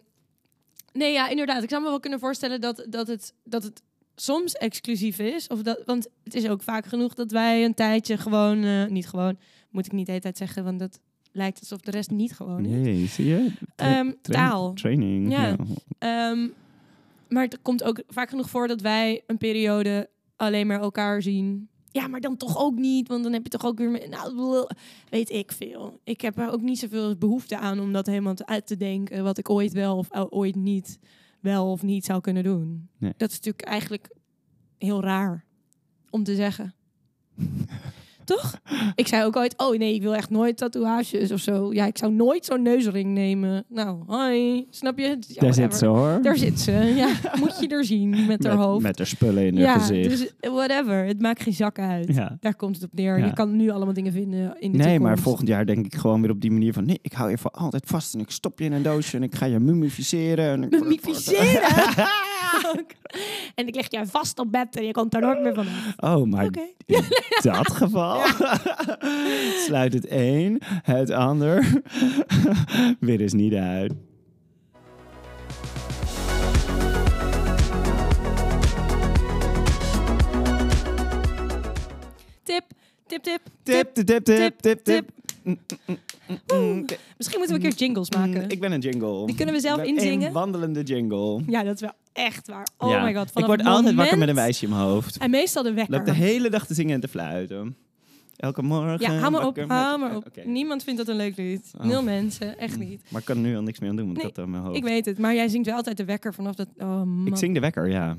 nee, ja, inderdaad. Ik zou me wel kunnen voorstellen dat, dat, het, dat het soms exclusief is. Of dat, want het is ook vaak genoeg dat wij een tijdje gewoon... eh, niet gewoon, moet ik niet de hele tijd zeggen, want dat lijkt alsof de rest niet gewoon is. nee, zie je? Tra- Ehm, taal. Training. Ja. Ja. Ehm, maar het komt ook vaak genoeg voor dat wij een periode alleen maar elkaar zien. Ja, maar dan toch ook niet, want dan heb je toch ook weer... Nou, weet ik veel. Ik heb er ook niet zoveel behoefte aan om dat helemaal uit te denken... wat ik ooit wel of o- ooit niet wel of niet zou kunnen doen. Nee. Dat is natuurlijk eigenlijk heel raar om te zeggen. Toch? Ik zei ook ooit, oh nee, ik wil echt nooit tatoeages of zo. Ja, ik zou nooit zo'n neusring nemen. Nou, hoi, snap je? Ja, Daar zit ze hoor. Daar zit ze. Ja, moet je er zien met haar hoofd. Met haar spullen in ja, haar gezicht. dus whatever. Het maakt geen zak uit. ja. Daar komt het op neer. Je kan nu allemaal dingen vinden in de Nee, toekomst. maar volgend jaar denk ik gewoon weer op die manier van... Nee, ik hou je voor altijd vast en ik stop je in een doosje en ik ga je mummificeren. En ik Mummificeren? en ik leg je vast op bed en je komt daar nooit meer van. Oh, maar in dat geval sluit het een het ander weer eens niet uit. Tip, tip, tip. Tip, tip, tip, tip, tip, tip. Misschien moeten we een keer jingles maken. Mm, Ik ben een jingle. Die kunnen we zelf Ik ben inzingen? Een wandelende jingle. Ja, dat is wel echt waar. Oh Ja. my god. Ik vanaf word het altijd wakker met een wijsje in mijn hoofd. En meestal de Ik wekker. loop de hele dag te zingen en te fluiten. Elke morgen. Ja, hou maar op, met- op. Niemand vindt dat een leuk lied. Oh. Nul mensen, echt niet. Maar ik kan er nu al niks meer aan doen, want Nee, ik had het aan mijn hoofd. Ik weet het, maar jij zingt wel altijd de wekker vanaf dat... Oh man, Ik zing de wekker, ja.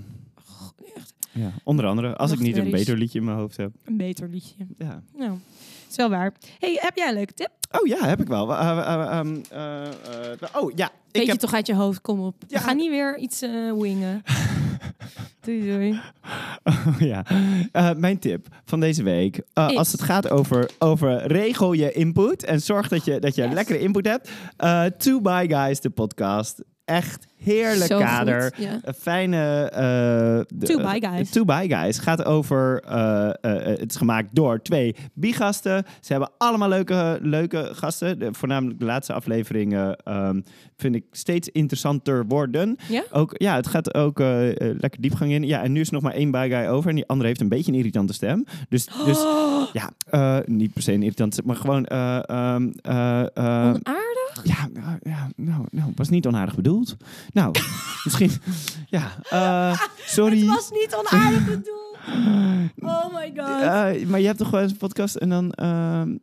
echt ja. Onder andere, als ik niet een beter liedje in mijn hoofd heb. een beter liedje. Ja. Nou, is wel waar. hey, heb jij een leuke tip? Oh ja, heb ik wel. Eh, eh, eh, ehm, eh, oh ja, ik Weet je heb... toch uit je hoofd, kom op. Ja. We gaan niet weer iets wingen. doei, doei. Oh, ja. Mijn tip van deze week. als het gaat over, over regel je input en zorg dat je, dat je Yes. lekkere input hebt. to Buy Guys, de podcast. Echt heerlijk Zo kader. goed, ja. Een fijne... de- To Buy Guys. To Buy Guys gaat over... eh, eh, het is gemaakt door twee bi-gasten. Ze hebben allemaal leuke, leuke gasten. De, voornamelijk de laatste afleveringen ehm, vind ik steeds interessanter worden. Ja? Ook, ja, het gaat ook lekker diepgang in. Ja, en nu is er nog maar één Buy Guy over. En die andere heeft een beetje een irritante stem. Dus, dus Oh, ja, niet per se een irritante stem, maar gewoon... eh, onaardig? ja, nou, ja, nou, nou, was niet onaardig bedoeld. Nou, misschien, ja, eh, sorry. Het was niet onaardig bedoeld. Oh my god. Eh, maar je hebt toch wel eens een podcast en dan... ehm,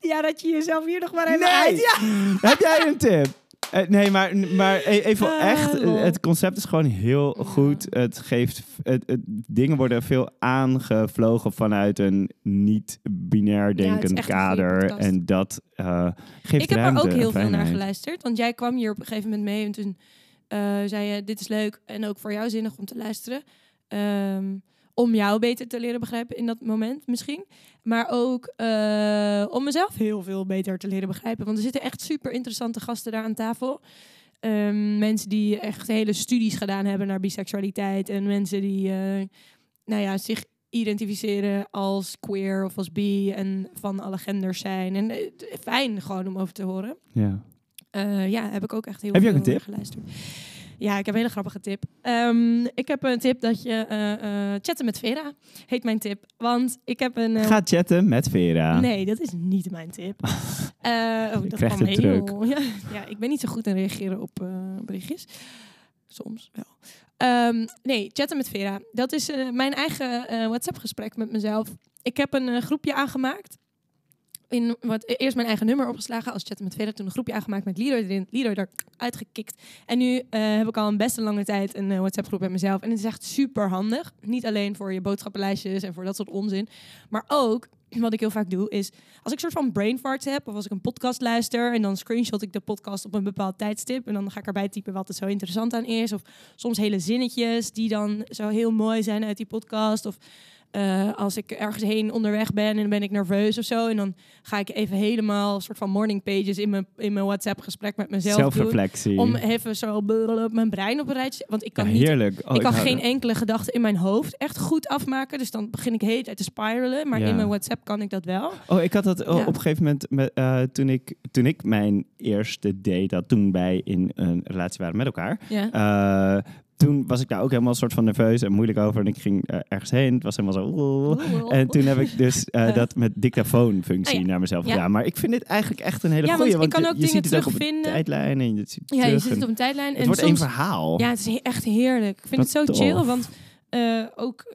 Ja, dat je jezelf hier nog maar even Nee! uit... Ja. Heb jij een tip? Eh, nee, maar, maar e- even Ah, echt. eh. Het concept is gewoon heel goed. Het geeft. Het, het- dingen worden veel aangevlogen vanuit een niet-binair denkend kader. En dat eh, geeft Ik heb er ook heel veel naar geluisterd. Want jij kwam hier op een gegeven moment mee en toen zei je, dit is leuk en ook voor jou zinnig om te luisteren. Ehm, om jou beter te leren begrijpen in dat moment misschien. Maar ook eh, om mezelf heel veel beter te leren begrijpen. Want er zitten echt super interessante gasten daar aan tafel. Ehm, mensen die echt hele studies gedaan hebben naar biseksualiteit. En mensen die eh, nou ja, zich identificeren als queer of als bi. En van alle genders zijn. En eh, fijn gewoon om over te horen. Ja. Ja, heb ik ook echt heel Heb je veel ook een tip? geluisterd. Ja, ik heb een hele grappige tip. Ehm, ik heb een tip dat je eh, eh, chatten met Vera heet mijn tip. Want ik heb een... eh, Ga chatten met Vera. Nee, dat is niet mijn tip. Oh, dat krijgt kwam heel... Ja, ja, ik ben niet zo goed in reageren op berichtjes. Soms wel. Ehm, nee, chatten met Vera. Dat is mijn eigen WhatsApp-gesprek met mezelf. Ik heb een groepje aangemaakt. Wat, eerst mijn eigen nummer opgeslagen als chatten met Vera. Toen een groepje aangemaakt met Leroy erin. Leroy er uitgekikt. En nu eh, heb ik al een best een lange tijd een eh, WhatsApp-groep met mezelf. En het is echt super handig. Niet alleen voor je boodschappenlijstjes en voor dat soort onzin. Maar ook, wat ik heel vaak doe, is als ik een soort van brain farts heb, of als ik een podcast luister en dan screenshot ik de podcast op een bepaald tijdstip en dan ga ik erbij typen wat er zo interessant aan is, of soms hele zinnetjes die dan zo heel mooi zijn uit die podcast, of eh, als ik ergens heen onderweg ben en dan ben ik nerveus of zo. En dan ga ik even helemaal een soort van morning pages in mijn, in mijn WhatsApp gesprek met mezelf doen. Zelfreflectie. Om even zo mijn brein op een rijtje. Want ik kan Ja, niet. Oh, ik kan geen enkele gedachte in mijn hoofd echt goed afmaken. Dus dan begin ik de hele tijd te spiralen. Maar Ja. in mijn WhatsApp kan ik dat wel. Oh, ik had dat oh, Ja. op een gegeven moment met, eh, toen, ik, toen ik mijn eerste date had, toen wij in een relatie waren met elkaar. Ja. Toen was ik daar ook helemaal een soort van nerveus en moeilijk over. En ik ging eh, ergens heen. Het was helemaal zo. En toen heb ik dus eh, dat met dictafoonfunctie Oh ja. naar mezelf Ja. gedaan. Maar ik vind dit eigenlijk echt een hele Ja, goeie. want ik kan je, ook je dingen ziet het ook op de terugvinden. tijdlijn en je ziet ja, je terug zit en het op een tijdlijn. het en wordt soms, één verhaal. Ja, het is echt heerlijk. Ik vind Wat het zo chill, want eh, ook,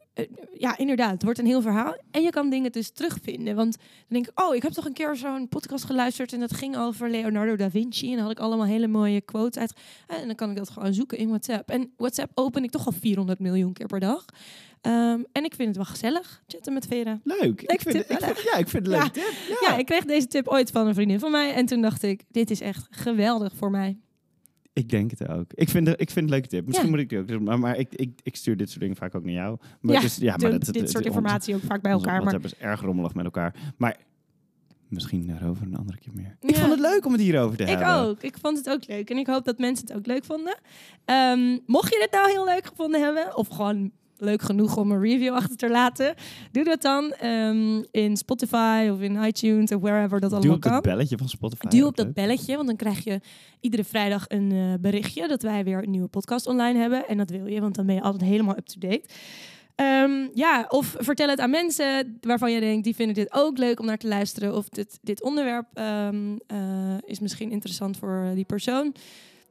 ja, inderdaad, het wordt een heel verhaal. En je kan dingen dus terugvinden. Want dan denk ik, oh, ik heb toch een keer zo'n podcast geluisterd en dat ging over Leonardo da Vinci. En dan had ik allemaal hele mooie quotes uit. En dan kan ik dat gewoon zoeken in WhatsApp. En WhatsApp open ik toch al 400 miljoen keer per dag. Ehm, en ik vind het wel gezellig, chatten met Vera. Leuk. Ik vind, het- ik vind, ja, ik vind het Ja. leuk. tip. Ja. ik kreeg deze tip ooit van een vriendin van mij. En toen dacht ik, dit is echt geweldig voor mij. Ik denk het ook. Ik vind, het, ik vind het een leuke tip. Misschien Ja. moet ik die ook doen. Maar, maar ik, ik, ik stuur dit soort dingen vaak ook naar jou. Maar Ja, dus, ja, maar dat, dit soort informatie ook vaak bij elkaar. Maar WhatsApp is erg rommelig met elkaar. Maar misschien daarover een andere keer meer. Ik vond het leuk om het hierover te Ik hebben. ook. Ik vond het ook leuk. En ik hoop dat mensen het ook leuk vonden. Ehm, mocht je dit nou heel leuk gevonden hebben, of gewoon leuk genoeg om een review achter te laten, doe dat dan ehm, in Spotify of in iTunes of wherever dat allemaal op het kan. belletje van Spotify. Duw op dat belletje, want dan krijg je iedere vrijdag een eh, berichtje dat wij weer een nieuwe podcast online hebben. En dat wil je, want dan ben je altijd helemaal up-to-date. Ehm, ja, of vertel het aan mensen waarvan je denkt, die vinden dit ook leuk om naar te luisteren. Of dit, dit onderwerp ehm, eh, is misschien interessant voor die persoon.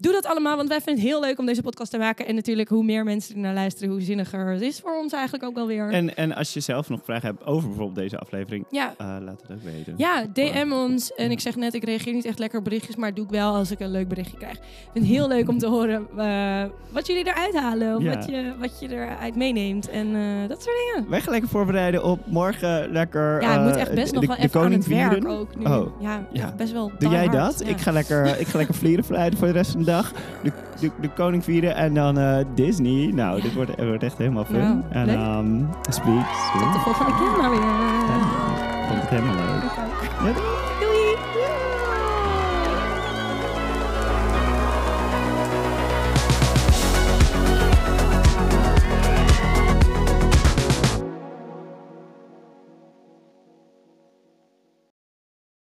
Doe dat allemaal, want wij vinden het heel leuk om deze podcast te maken. En natuurlijk, hoe meer mensen er naar luisteren, hoe zinniger het is voor ons eigenlijk ook wel weer. En, en als je zelf nog vragen hebt over bijvoorbeeld deze aflevering, ja, eh, laat het ook weten. Ja, DM ons. En ik zeg net, ik reageer niet echt lekker op berichtjes, maar doe ik wel als ik een leuk berichtje krijg. Ik vind het heel leuk om te horen eh, wat jullie eruit halen. Of Ja. wat, je, wat je eruit meeneemt. En eh, dat soort dingen. Wij gaan lekker voorbereiden op morgen lekker. Ja, ik moet echt best de- nog wel even aan het werk ook nu. Oh, ja, ja. best wel Doe jij hard, dat? ja. Ik, ga lekker, ik ga lekker vlieren verleiden voor de rest van de dag. De, de, de koning vieren en dan eh, Disney. Nou, Ja. dit wordt, wordt echt helemaal fun. Nou, en um, speak Tot de volgende keer maar weer. Ik vond het helemaal leuk. Ook. Ja!